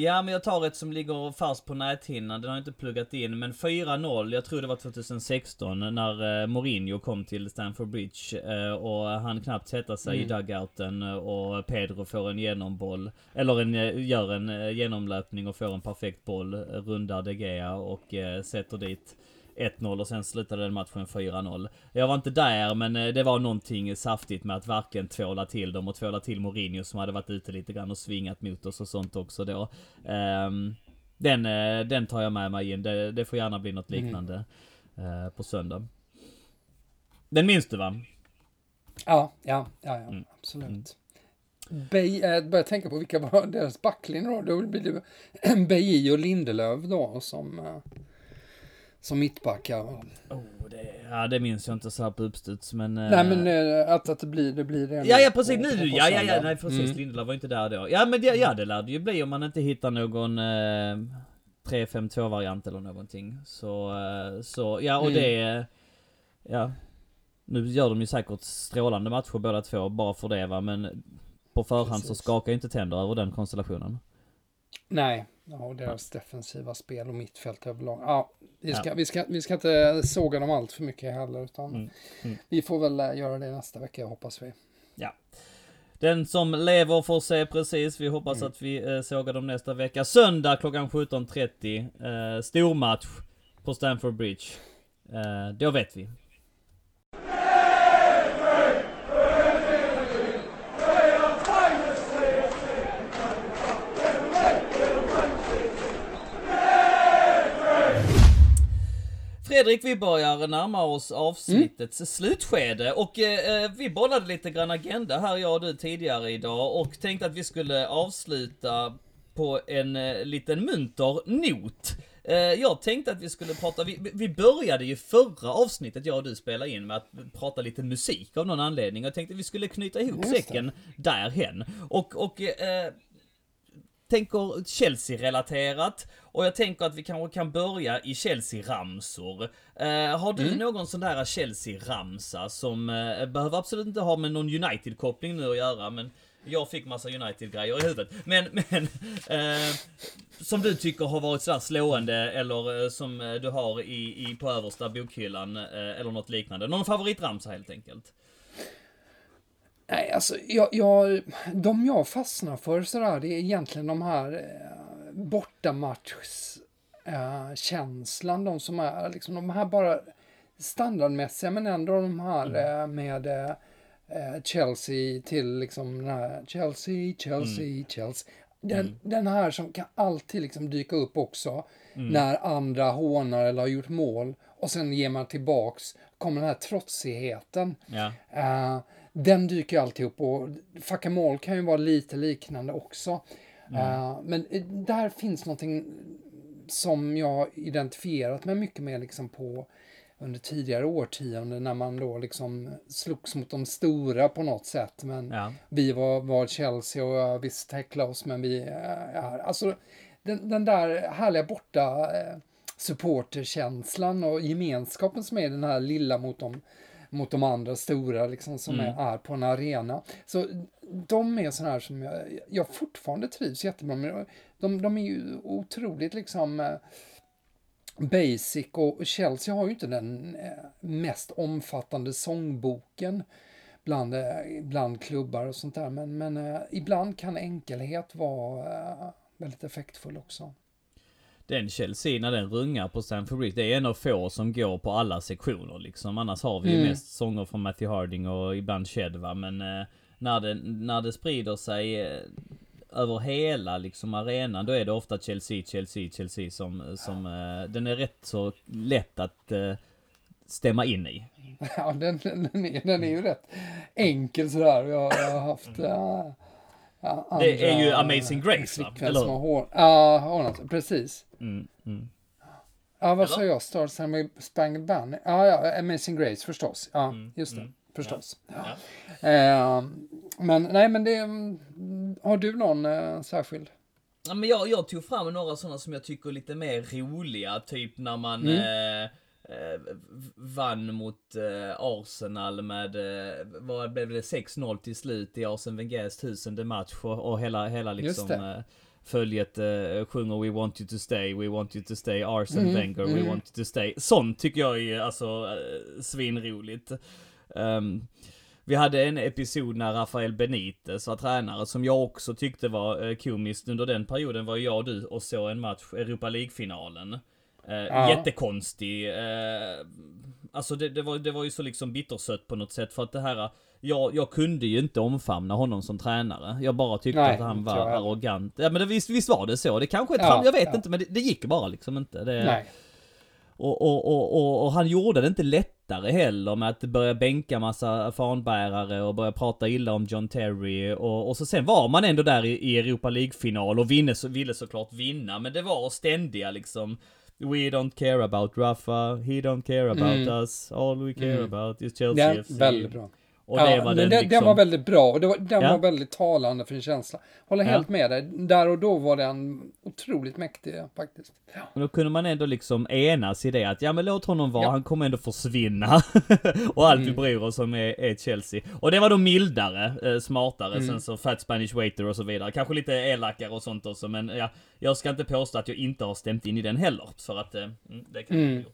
Ja, men jag tar ett som ligger fast på näthinnan. Den har jag inte pluggat in. Men 4-0, jag tror det var 2016 när eh, Mourinho kom till Stamford Bridge. Eh, och han knappt sätta sig i dugouten eh, och Pedro får en genomboll. Eller en, gör en genomlöpning och får en perfekt boll. Rundar De Gea och sätter dit 1-0 och sen slutade den matchen 4-0. Jag var inte där men eh, det var någonting saftigt med att varken tvåla till dem och tvåla till Mourinho som hade varit ute lite grann och svingat mot oss och sånt också då. Ehm, den, eh, den tar jag med mig in. Det, det får gärna bli något liknande eh, på söndag. Den minns du va? Ja, ja, ja, ja Mm. absolut. Bay, eh, börjar tänka på vilka var deras backlinjer då. Då blir det Beji och Lindelöf då som, som mittbackar. Oh, det, ja det minns jag inte så här på uppstuds men... eh, Nej men eh, att, att det blir det. Blir det Ja, ja precis nu, ja, ja, ja, nej precis, Mm. Lindelöf var inte där då. Ja men det, ja, det lär det ju bli om man inte hittar någon eh, 3-5-2 variant eller någonting. Så, eh, så, ja och Mm. det, ja. Nu gör de ju säkert strålande matcher båda två bara för det va, men på förhand så Precis. skakar jag inte tänder över den konstellationen. Nej, ja, och deras defensiva spel och mittfält överlag. Ja, vi ska, Ja. Vi, ska, vi ska inte såga dem allt för mycket heller utan Mm, mm. vi får väl eh, göra det nästa vecka hoppas vi. Ja. Den som lever får se precis. Vi hoppas Mm. att vi eh, sågar dem nästa vecka. Söndag klockan 17.30. Eh, stormatch på Stamford Bridge. Eh, då vet vi. Fredrik, vi börjar närma oss avsnittets slutskede och eh, vi bollade lite grann agenda här jag och du tidigare idag och tänkte att vi skulle avsluta på en eh, liten munter not. Eh, jag tänkte att vi skulle prata, vi, vi började ju förra avsnittet jag och du spelade in med att prata lite musik av någon anledning. Jag tänkte att vi skulle knyta ihop säcken därhen. Och, och eh, tänker Chelsea-relaterat och jag tänker att vi kanske kan börja i Chelsea-ramsor. Eh, har du någon sån där Chelsea-ramsa som eh, behöver absolut inte ha med någon United-koppling nu att göra, men jag fick massa United-grejer i huvudet. Men, men eh, som du tycker har varit sådär slående eller eh, som eh, du har i, i på översta bokhyllan eh, eller något liknande. Någon favoritramsa helt enkelt. Nej, alltså jag, jag, de jag fastnar för sådär, det är egentligen de här eh, bortamatchkänslan, eh, känslan, de som är liksom de här bara standardmässiga men ändå de här eh, med eh, eh, Chelsea till liksom den här Chelsea, Chelsea, Chelsea. Den, den här som kan alltid liksom dyka upp också när andra hånar eller har gjort mål och sen ger man tillbaks, kommer den här trotsigheten. Ja. Den dyker ju alltid upp och Fucka mål kan ju vara lite liknande också. Eh, men eh, där finns någonting som jag identifierat mig mycket med liksom på under tidigare årtionden när man då liksom slogs mot de stora på något sätt. Men Ja. vi var, var Chelsea och visst tacklade oss men vi eh, är... Alltså den, den där härliga borta supporterkänslan och gemenskapen som är den här lilla mot de, mot de andra stora liksom som är, är på en arena. Så de är sådana här som jag, jag fortfarande trivs jättebra med. De, de är ju otroligt liksom eh, basic och Chelsea har ju inte den eh, mest omfattande sångboken bland, eh, bland klubbar och sånt där. Men, men ibland kan enkelhet vara väldigt effektfull också. Den Chelsea när den rungar på Stamford Bridge, det är en av få som går på alla sektioner liksom. Annars har vi ju Mm. mest sånger från Matthew Harding och ibland Shed va. Men eh, när, det, när det sprider sig eh, över hela liksom arenan, då är det ofta Chelsea, Chelsea, Chelsea som, som eh, den är rätt så lätt att eh, stämma in i. Ja, den, den, den, är, den är ju rätt enkel sådär. Jag, jag har haft... Uh, ja, Det är ju Amazing Grace, va? Eller? som har hår. Ja. Precis. Mm, mm. Ja, vad sa jag? Star Spangled Spangled Banner? Ja, ja, Amazing Grace förstås. Ja, Mm, just det. mm, Förstås. Ja. Eh, men nej, men det... mm, Har du någon eh, särskild? Ja, men jag, jag tog fram några sådana som jag tycker är lite mer roliga, typ när man eh, eh, vann mot eh, Arsenal med, eh, vad blev det, 6-0 till slut i Arsene Wengers tusende match och, och hela, hela liksom eh, följet eh, sjunger We want you to stay, we want you to stay, Arsene Wenger, we want you to stay. Sånt tycker jag är alltså eh, svinroligt. Ehm, vi hade en episod när Rafael Benitez var tränare som jag också tyckte var eh, komiskt. Under den perioden var jag och du och såg en match, Europa League-finalen. Eh, Ja. Jättekonstig. Eh, alltså det, det, var, det var ju så liksom bittersött på något sätt för att det här... Jag, jag kunde ju inte omfamna honom som tränare. Jag bara tyckte Nej, att han var arrogant. Ja men det, visst, visst var det så. Det kanske är Ja, jag vet ja. inte men det, det gick bara liksom inte. Det, Nej. och, och, och, och, han gjorde det inte lättare heller med att börja bänka massa fanbärare och börja prata illa om John Terry. Och, och så sen var man ändå där i, i Europa League-final och vinne, så, ville såklart vinna. Men det var ständiga liksom We don't care about Rafa, he don't care about Mm. us, all we care about is Chelsea Den, FC. väldigt bra. Och ja, det var men den den, liksom... den var väldigt bra och det var, den Ja. var väldigt talande för en känsla. Håller Ja. helt med dig. Där och då var den otroligt mäktig faktiskt. Ja. Och då kunde man ändå liksom enas i det att ja men låt honom vara, han kommer ändå försvinna. och allt vi bryr oss om är, är Chelsea. Och det var då mildare, eh, smartare, sen så Fat Spanish Waiter och så vidare. Kanske lite elakare och sånt också men ja, jag ska inte påstå att jag inte har stämt in i den heller. För att, eh, mm, det kan jag Mm. ha gjort.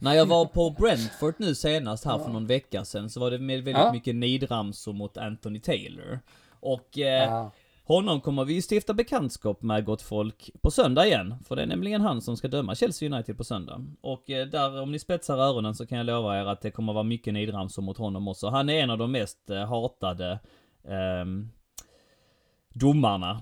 När jag var på Brentford nu senast här för någon vecka sedan så var det med väldigt Ja. mycket nidramsor mot Anthony Taylor. Och eh, Ja. honom kommer vi stifta bekantskap med gott folk på söndag igen. För det är nämligen han som ska döma Chelsea United på söndag. Och eh, där, om ni spetsar öronen så kan jag lova er att det kommer vara mycket nidramsor mot honom också. Han är en av de mest eh, hatade ehm, domarna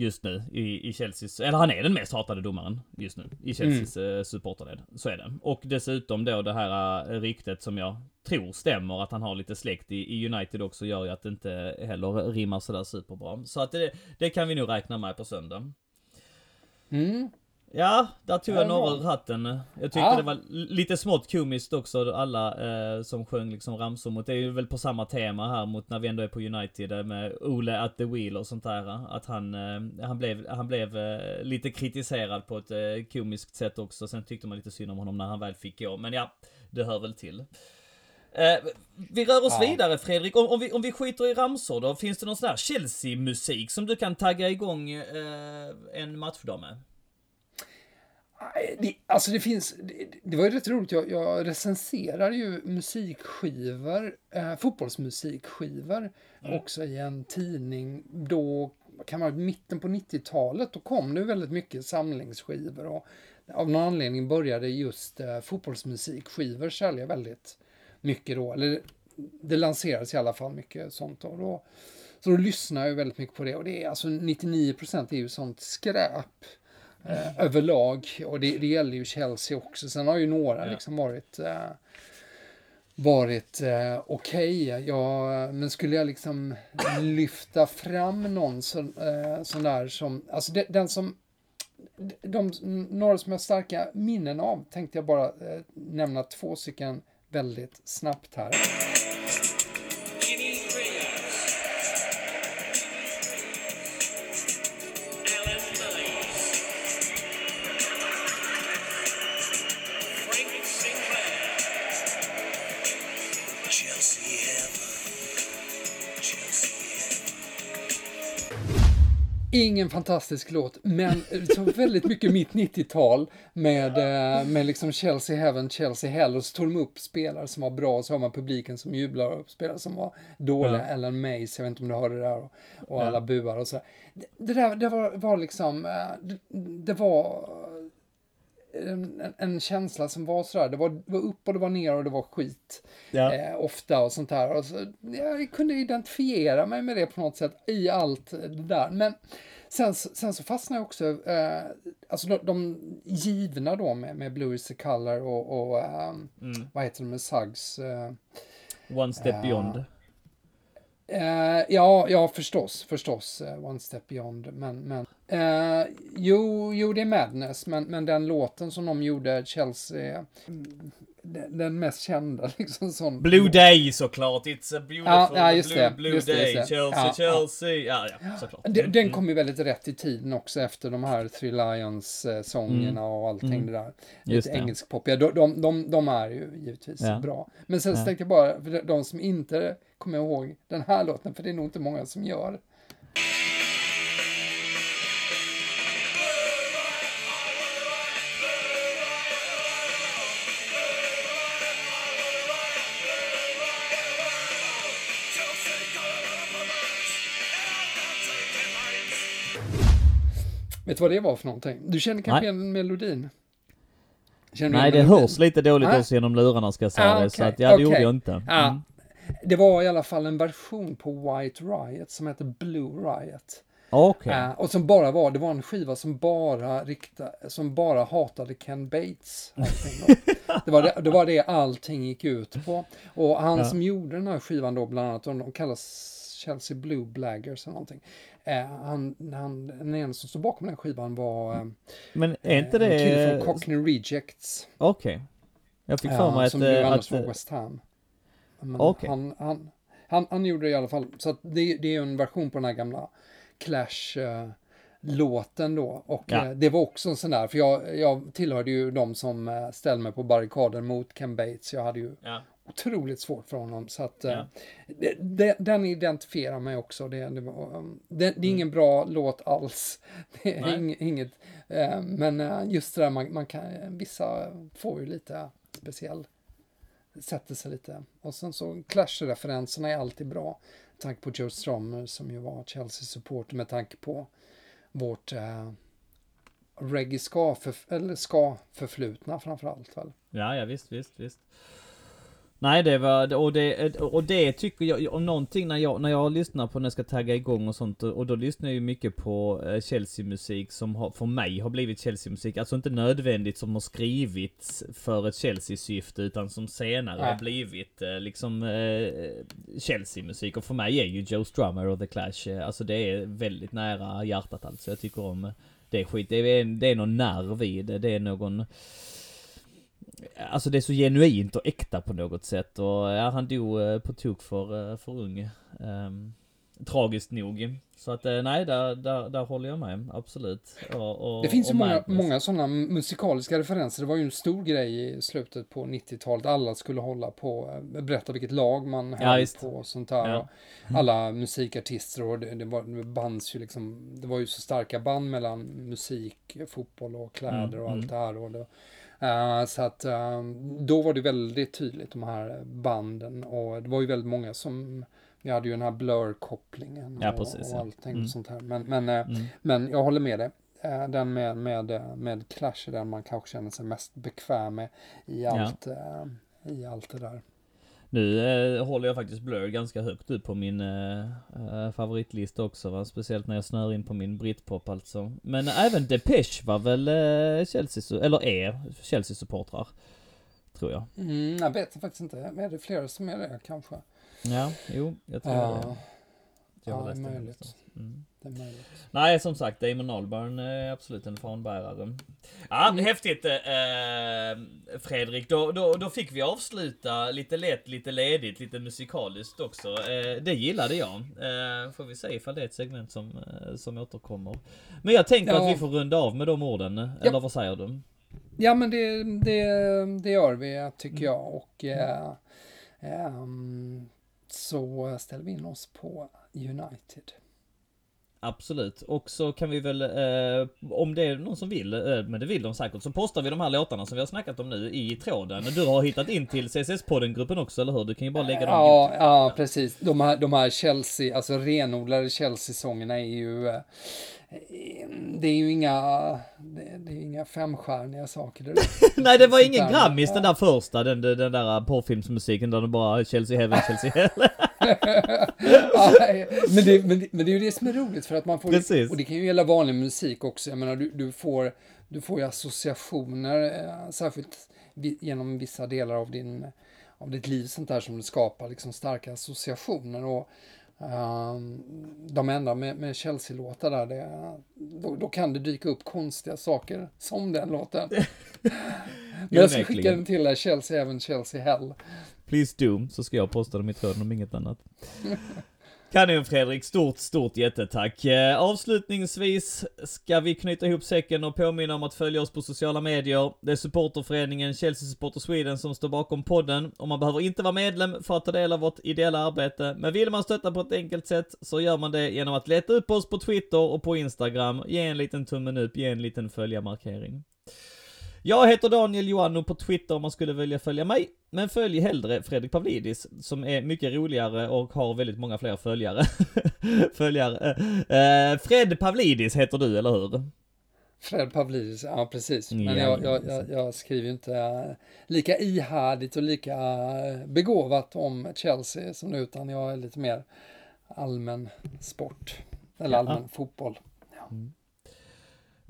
just nu i, i Chelseas, eller han är den mest hatade domaren just nu i Chelseas Mm. eh, supporterled. Så är det. Och dessutom då det här eh, ryktet som jag tror stämmer, att han har lite släkt i, i United också, gör ju att det inte heller rimmar sådär superbra. Så att det, det kan vi nog räkna med på söndag. Mm. Ja, där tog Ja, jag några ur hatten. Jag tyckte Ja. det var lite smått komiskt också, alla eh, som sjöng liksom ramsor mot, det är ju väl på samma tema här mot när vi ändå är på United eh, med Ole at the wheel och sånt där. Att han, eh, han blev, han blev eh, lite kritiserad på ett eh, komiskt sätt också. Sen tyckte man lite synd om honom när han väl fick gå. Men ja, det hör väl till. Eh, vi rör oss Ja. vidare Fredrik. Om, om, vi, om vi skiter i ramsor då, finns det någon sån här Chelsea-musik som du kan tagga igång eh, en matchdag med? Det, alltså det finns, det, det var ju rätt roligt, jag, jag recenserade ju musikskivor, eh, fotbollsmusikskivor också i en tidning. Då, kan man mitten på 90-talet, då kom det väldigt mycket samlingsskivor och av någon anledning började just eh, fotbollsmusikskivor sälja väldigt mycket då, eller det lanserades i alla fall mycket sånt då. då så då lyssnar jag ju väldigt mycket på det och det är alltså 99% är ju sånt skräp eh, överlag. Och det, det gäller ju Chelsea också. Sen har ju några Ja. liksom varit eh, varit eh, okej. Ja, men skulle jag liksom lyfta fram någon sån, eh, sån där som, alltså de, den som de, några som jag har starka minnen av tänkte jag bara eh, nämna två stycken väldigt snabbt här. Ingen fantastisk låt, men så väldigt mycket mitt 90-tal med, eh, med liksom Chelsea Heaven, Chelsea Hell och så tog de upp spelare som var bra och så har man publiken som jublar och spelare som var dåliga. Ja. Ellen Mays, jag vet inte om du hörde det där och, och Ja. alla buar och så. Det, det där det var, var liksom, eh, det, det var en, en- känsla som var sådär, det var, det var upp och det var ner och det var skit Ja. eh, ofta och sånt där. Och så, jag kunde identifiera mig med det på något sätt i allt det där. Men sen, sen så fastnade jag också, eh, alltså de, de givna då med, med Blue is the color och, och ehm, Mm. vad heter det med Suggs? Eh, One step Ja. beyond. Eh, ja, ja förstås, förstås. eh, One Step Beyond. Men, men eh, jo, jo, det är Madness, men, men den låten som de gjorde, Chelsea, mm, den, den mest kända liksom sån. Blue Day såklart. It's a beautiful Ja, ja, just blue, det, blue just day. det. Chelsea, Ja, ja. Chelsea. Ja, ja, såklart. Den, den kom ju väldigt rätt i tiden också efter de här Three Lions-sångerna Mm. och allting Mm. det där. Just Lite det. engelskpoppiga. De, de, de, de är ju givetvis Ja. bra. Men sen så Ja. tänkte jag bara, för de som inte kommer ihåg den här låten, för det är nog inte många som gör. Vet du vad det var för någonting? Du känner kanske Nej. igen melodin? Känner Nej, det melodin? hörs lite dåligt Nej. också genom lurarna ska jag säga Ah, det. Så att, ja, det gjorde okej. jag inte. Ja. Mm. Det var i alla fall en version på White Riot som heter Blue Riot. Okej. Eh, och som bara var, det var en skiva som bara rikta, som bara hatade Ken Bates. det, var det, det var det allting gick ut på. Och han Ja. som gjorde den här skivan då bland annat, de kallas Chelsea Blue Blaggers eller någonting. Eh, han, han, den ena som stod bakom den skivan var eh, Men är inte en kille det... från Cockney Rejects. Okej. Jag fick för mig att... som nu eh, annars att var West Ham. Men Okej. han, han, han, han gjorde det i alla fall. Så det, det är en version på den här gamla Clash-låten då. Och Ja. eh, det var också en sån där, för jag, jag tillhörde ju de som eh, ställde mig på barrikaden mot Ken Bates. Jag hade ju ja. otroligt svårt för honom. Så att eh, Ja. det, det, den identifierar mig också. Det, det, var, um, det, är ingen bra låt alls. Det är Mm. Ing, inget, men just det där man, man kan, vissa får ju lite speciell, sätter sig lite. Och sen så Clash-referenserna är alltid bra. Med tanke på Joe Strummer som ju var Chelsea-supporter med tanke på vårt eh, reggae ska, för, eller ska förflutna framförallt väl. Ja, ja visst, visst, visst. Nej det var, och det, och det tycker jag, om någonting när jag, när jag lyssnar på när jag ska tagga igång och sånt, och då lyssnar jag ju mycket på eh, Chelsea-musik som har, för mig har blivit Chelsea-musik, alltså inte nödvändigt som har skrivits för ett Chelsea-syfte, utan som senare Nej. har blivit eh, liksom eh, Chelsea-musik. Och för mig är ju Joe Strummer och The Clash, eh, alltså det är väldigt nära hjärtat alltså. Jag tycker om det skit, det är, det är någon nerv i det, det är någon Alltså det är så genuint och äkta på något sätt och ja, han dog eh, på tok för, eh, för ung. Ehm, tragiskt nog. Så att eh, nej, där, där, där håller jag med. Absolut. Och, och, Det finns ju många, många sådana musikaliska referenser. Det var ju en stor grej i slutet på 90-talet. Alla skulle hålla på, berätta vilket lag man Ja, höll just. på och sånt där. Ja. Alla musikartister och det, det, var, det bands ju liksom, det var ju så starka band mellan musik, fotboll och kläder Mm, och allt mm. det här. Och det, eh, så att eh, då var det väldigt tydligt de här banden och det var ju väldigt många som vi hade ju den här blur-kopplingen Ja, och, precis, och ja. allting Mm. sånt här. Men, men, eh, Mm. men jag håller med dig. Den med, med, med Clash är den man kanske känner sig mest bekväm med i Ja. allt, eh, i allt det där. Nu eh, håller jag faktiskt Blur ganska högt upp på min eh, eh, favoritlista också va? Speciellt när jag snör in på min britpop alltså. Men även Depeche var väl eh, Chelsea, eller är Chelsea-supportrar. Tror jag. Mm, jag vet faktiskt inte. Är det flera som är det kanske? Ja, jo, jag tror Ja, det. Jag ja, det är möjligt. Mm. Nej, som sagt, Damon Albarn är absolut en fanbärare. Ja, Mm. häftigt eh, Fredrik. Då, då, då fick vi avsluta lite lätt, lite ledigt, lite musikaliskt också. Eh, det gillade jag. Eh, får vi se ifall det är ett segment som, eh, som återkommer. Men jag tänker Ja. att vi får runda av med de orden. Eller vad säger du? Ja, men det, det, det gör vi tycker Mm. jag. Och eh, ehm, så ställer vi in oss på United. Absolut. Och så kan vi väl, eh, om det är någon som vill, eh, men det vill de säkert, så postar vi de här låtarna som vi har snackat om nu i tråden. Du har hittat in till CSS-podden-gruppen också, eller hur? Du kan ju bara lägga dem Ja, ja, precis. De här, de här Chelsea, alltså renodlade Chelsea-sångerna är ju... Det är ju inga, det, det är inga femstjärniga saker. Det, Nej det var ingen. Grammis den där första, den, den där porrfilmsmusiken där det bara Chelsea Heaven, Chelsea Hell. Men, det, men, det, men det är ju det som är roligt för att man får, Precis. och det kan ju gälla vanlig musik också, jag menar du, du får, du får ju associationer, eh, särskilt genom vissa delar av din, av ditt liv sånt där som du skapar liksom starka associationer och ehm, de enda med, med Chelsea-låtar där, det, då, då kan det dyka upp konstiga saker som den låten. Men jag ska skicka den till dig, Chelsea även Chelsea Hell. Please do, så ska jag posta dem i tråden om inget annat. Kanon Fredrik, stort, stort jättetack. Eh, avslutningsvis ska vi knyta ihop säcken och påminna om att följa oss på sociala medier. Det är supporterföreningen Chelsea Supporter Sweden som står bakom podden och man behöver inte vara medlem för att ta del av vårt ideella arbete. Men vill man stötta på ett enkelt sätt så gör man det genom att leta upp oss på Twitter och på Instagram. Ge en liten tummen upp, ge en liten följarmarkering. Jag heter Daniel Joannou på Twitter om man skulle vilja följa mig. Men följ hellre Fredrik Pavlidis som är mycket roligare och har väldigt många fler följare. följare. Eh, Fred Pavlidis heter du, eller hur? Fred Pavlidis, ja precis. Men Ja, jag, jag, jag, jag skriver ju inte eh, lika ihärdigt och lika eh, begåvat om Chelsea som du, utan jag är lite mer allmän sport. Eller Ja. allmän fotboll.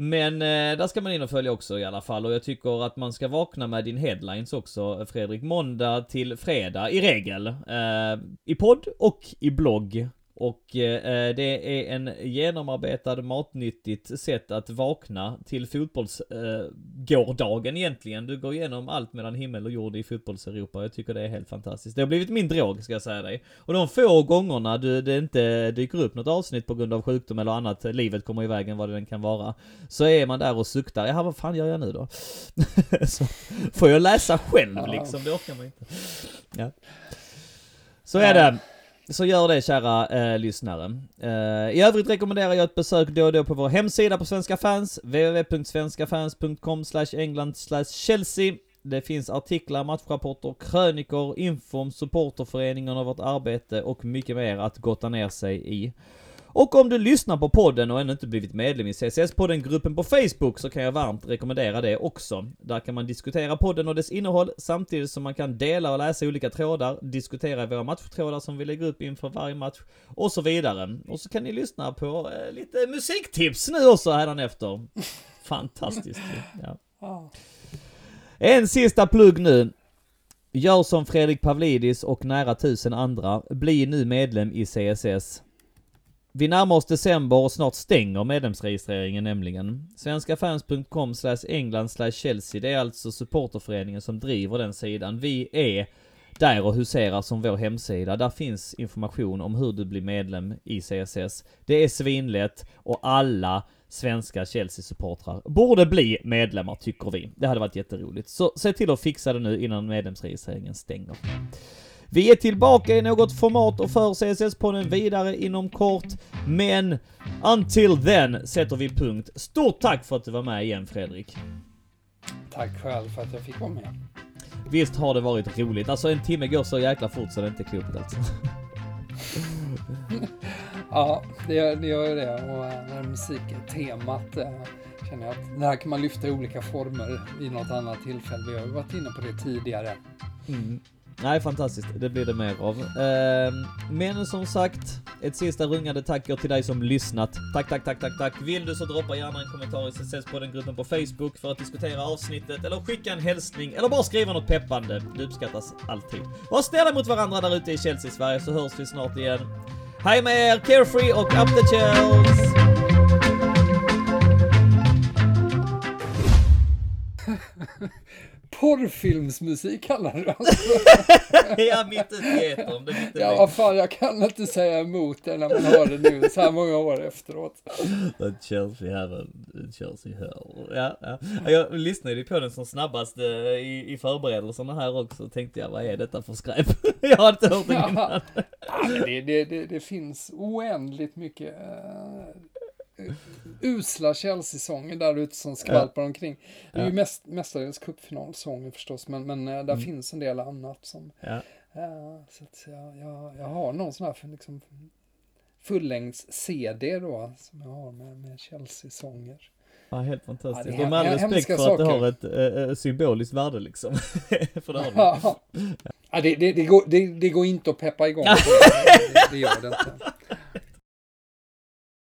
Men eh, där ska man in och följa också i alla fall och jag tycker att man ska vakna med din headlines också Fredrik. Måndag till fredag i regel. Eh, I podd och i blogg. Och eh, det är en genomarbetad matnyttigt sätt att vakna till fotbollsgårdagen egentligen. Du går igenom allt mellan himmel och jord i fotbolls-Europa. Jag tycker det är helt fantastiskt. Det har blivit min drog ska jag säga dig. Och de få gångerna du, det inte dyker upp något avsnitt på grund av sjukdom eller annat, livet kommer i vägen vad det än kan vara. Så är man där och suktar, ja vad fan gör jag nu då? så får jag läsa själv liksom, det orkar man inte. Ja. Så är det. Så gör det kära eh, lyssnare. Eh, I övrigt rekommenderar jag ett besök då och då på vår hemsida på Svenska fans, www.svenskafans.com england chelsea. Det finns artiklar, matchrapporter, krönikor, info om supporterföreningen och vårt arbete och mycket mer att gotta ner sig i. Och om du lyssnar på podden och ännu inte blivit medlem i CSS-podden-gruppen på Facebook så kan jag varmt rekommendera det också. Där kan man diskutera podden och dess innehåll samtidigt som man kan dela och läsa olika trådar, diskutera våra matchtrådar som vi lägger upp inför varje match och så vidare. Och så kan ni lyssna på eh, lite musiktips nu också hädanefter. Fantastiskt. Ja. En sista plugg nu. Gör som Fredrik Pavlidis och nära tusen andra. Bli nu medlem i CSS. Vi närmar oss december och snart stänger medlemsregistreringen nämligen. Svenskafans.com slash England slash Chelsea, det är alltså supporterföreningen som driver den sidan. Vi är där och huserar som vår hemsida. Där finns information om hur du blir medlem i CSS. Det är svinlätt och alla svenska Chelsea-supportrar borde bli medlemmar tycker vi. Det hade varit jätteroligt. Så se till att fixa det nu innan medlemsregistreringen stänger. Vi är tillbaka i något format och för CSS-podden vidare inom kort. Men until then sätter vi punkt. Stort tack för att du var med igen Fredrik. Tack själv för att jag fick vara med. Visst har det varit roligt. Alltså en timme går så jäkla fort så det är inte klokt alltså. Ja, det gör det. Gör det. Och eh, när musik är temat eh, känner jag att det här kan man lyfta i olika former vid något annat tillfälle. Vi har ju varit inne på det tidigare. Mm. Nej, fantastiskt. Det blir det mer av. Ehm, men som sagt, ett sista rungande tack går till dig som lyssnat. Tack, tack, tack, tack, tack. Vill du så droppa gärna en kommentar i CSS på den gruppen på Facebook för att diskutera avsnittet eller skicka en hälsning eller bara skriva något peppande. Det uppskattas alltid. Var snälla mot varandra där ute i Chelsea-Sverige så hörs vi snart igen. Hej med er, Carefree och Up the Chels! Porrfilmsmusik kallar du alltså. ja, mitt ute etern. Det Ja, vad fan, jag kan inte säga emot det när man hör det nu så här många år efteråt. Att Chelsea heaven, Chelsea hell. Ja, ja. Jag lyssnade ju på den som snabbast eh, i, i förberedelserna här också. Tänkte jag, vad är detta för skräp? jag har inte hört den innan. Ja, det, det, det, det finns oändligt mycket uh, usla Chelsea-sånger där ute som skvalpar omkring. Det är ju mest, mestadels cupfinalsånger förstås, men, men eh, där finns en del annat som... Ja. så att jag, jag, jag har någon sån här för liksom fullängds-CD då, som jag har med, med Chelsea-sånger. Ja, helt fantastiskt. Ja, det är och med all respekt för att det saker. har ett äh, symboliskt värde liksom. för det det. Ja, det, det, det, går, det, det går inte att peppa igång. det, det, det gör det inte.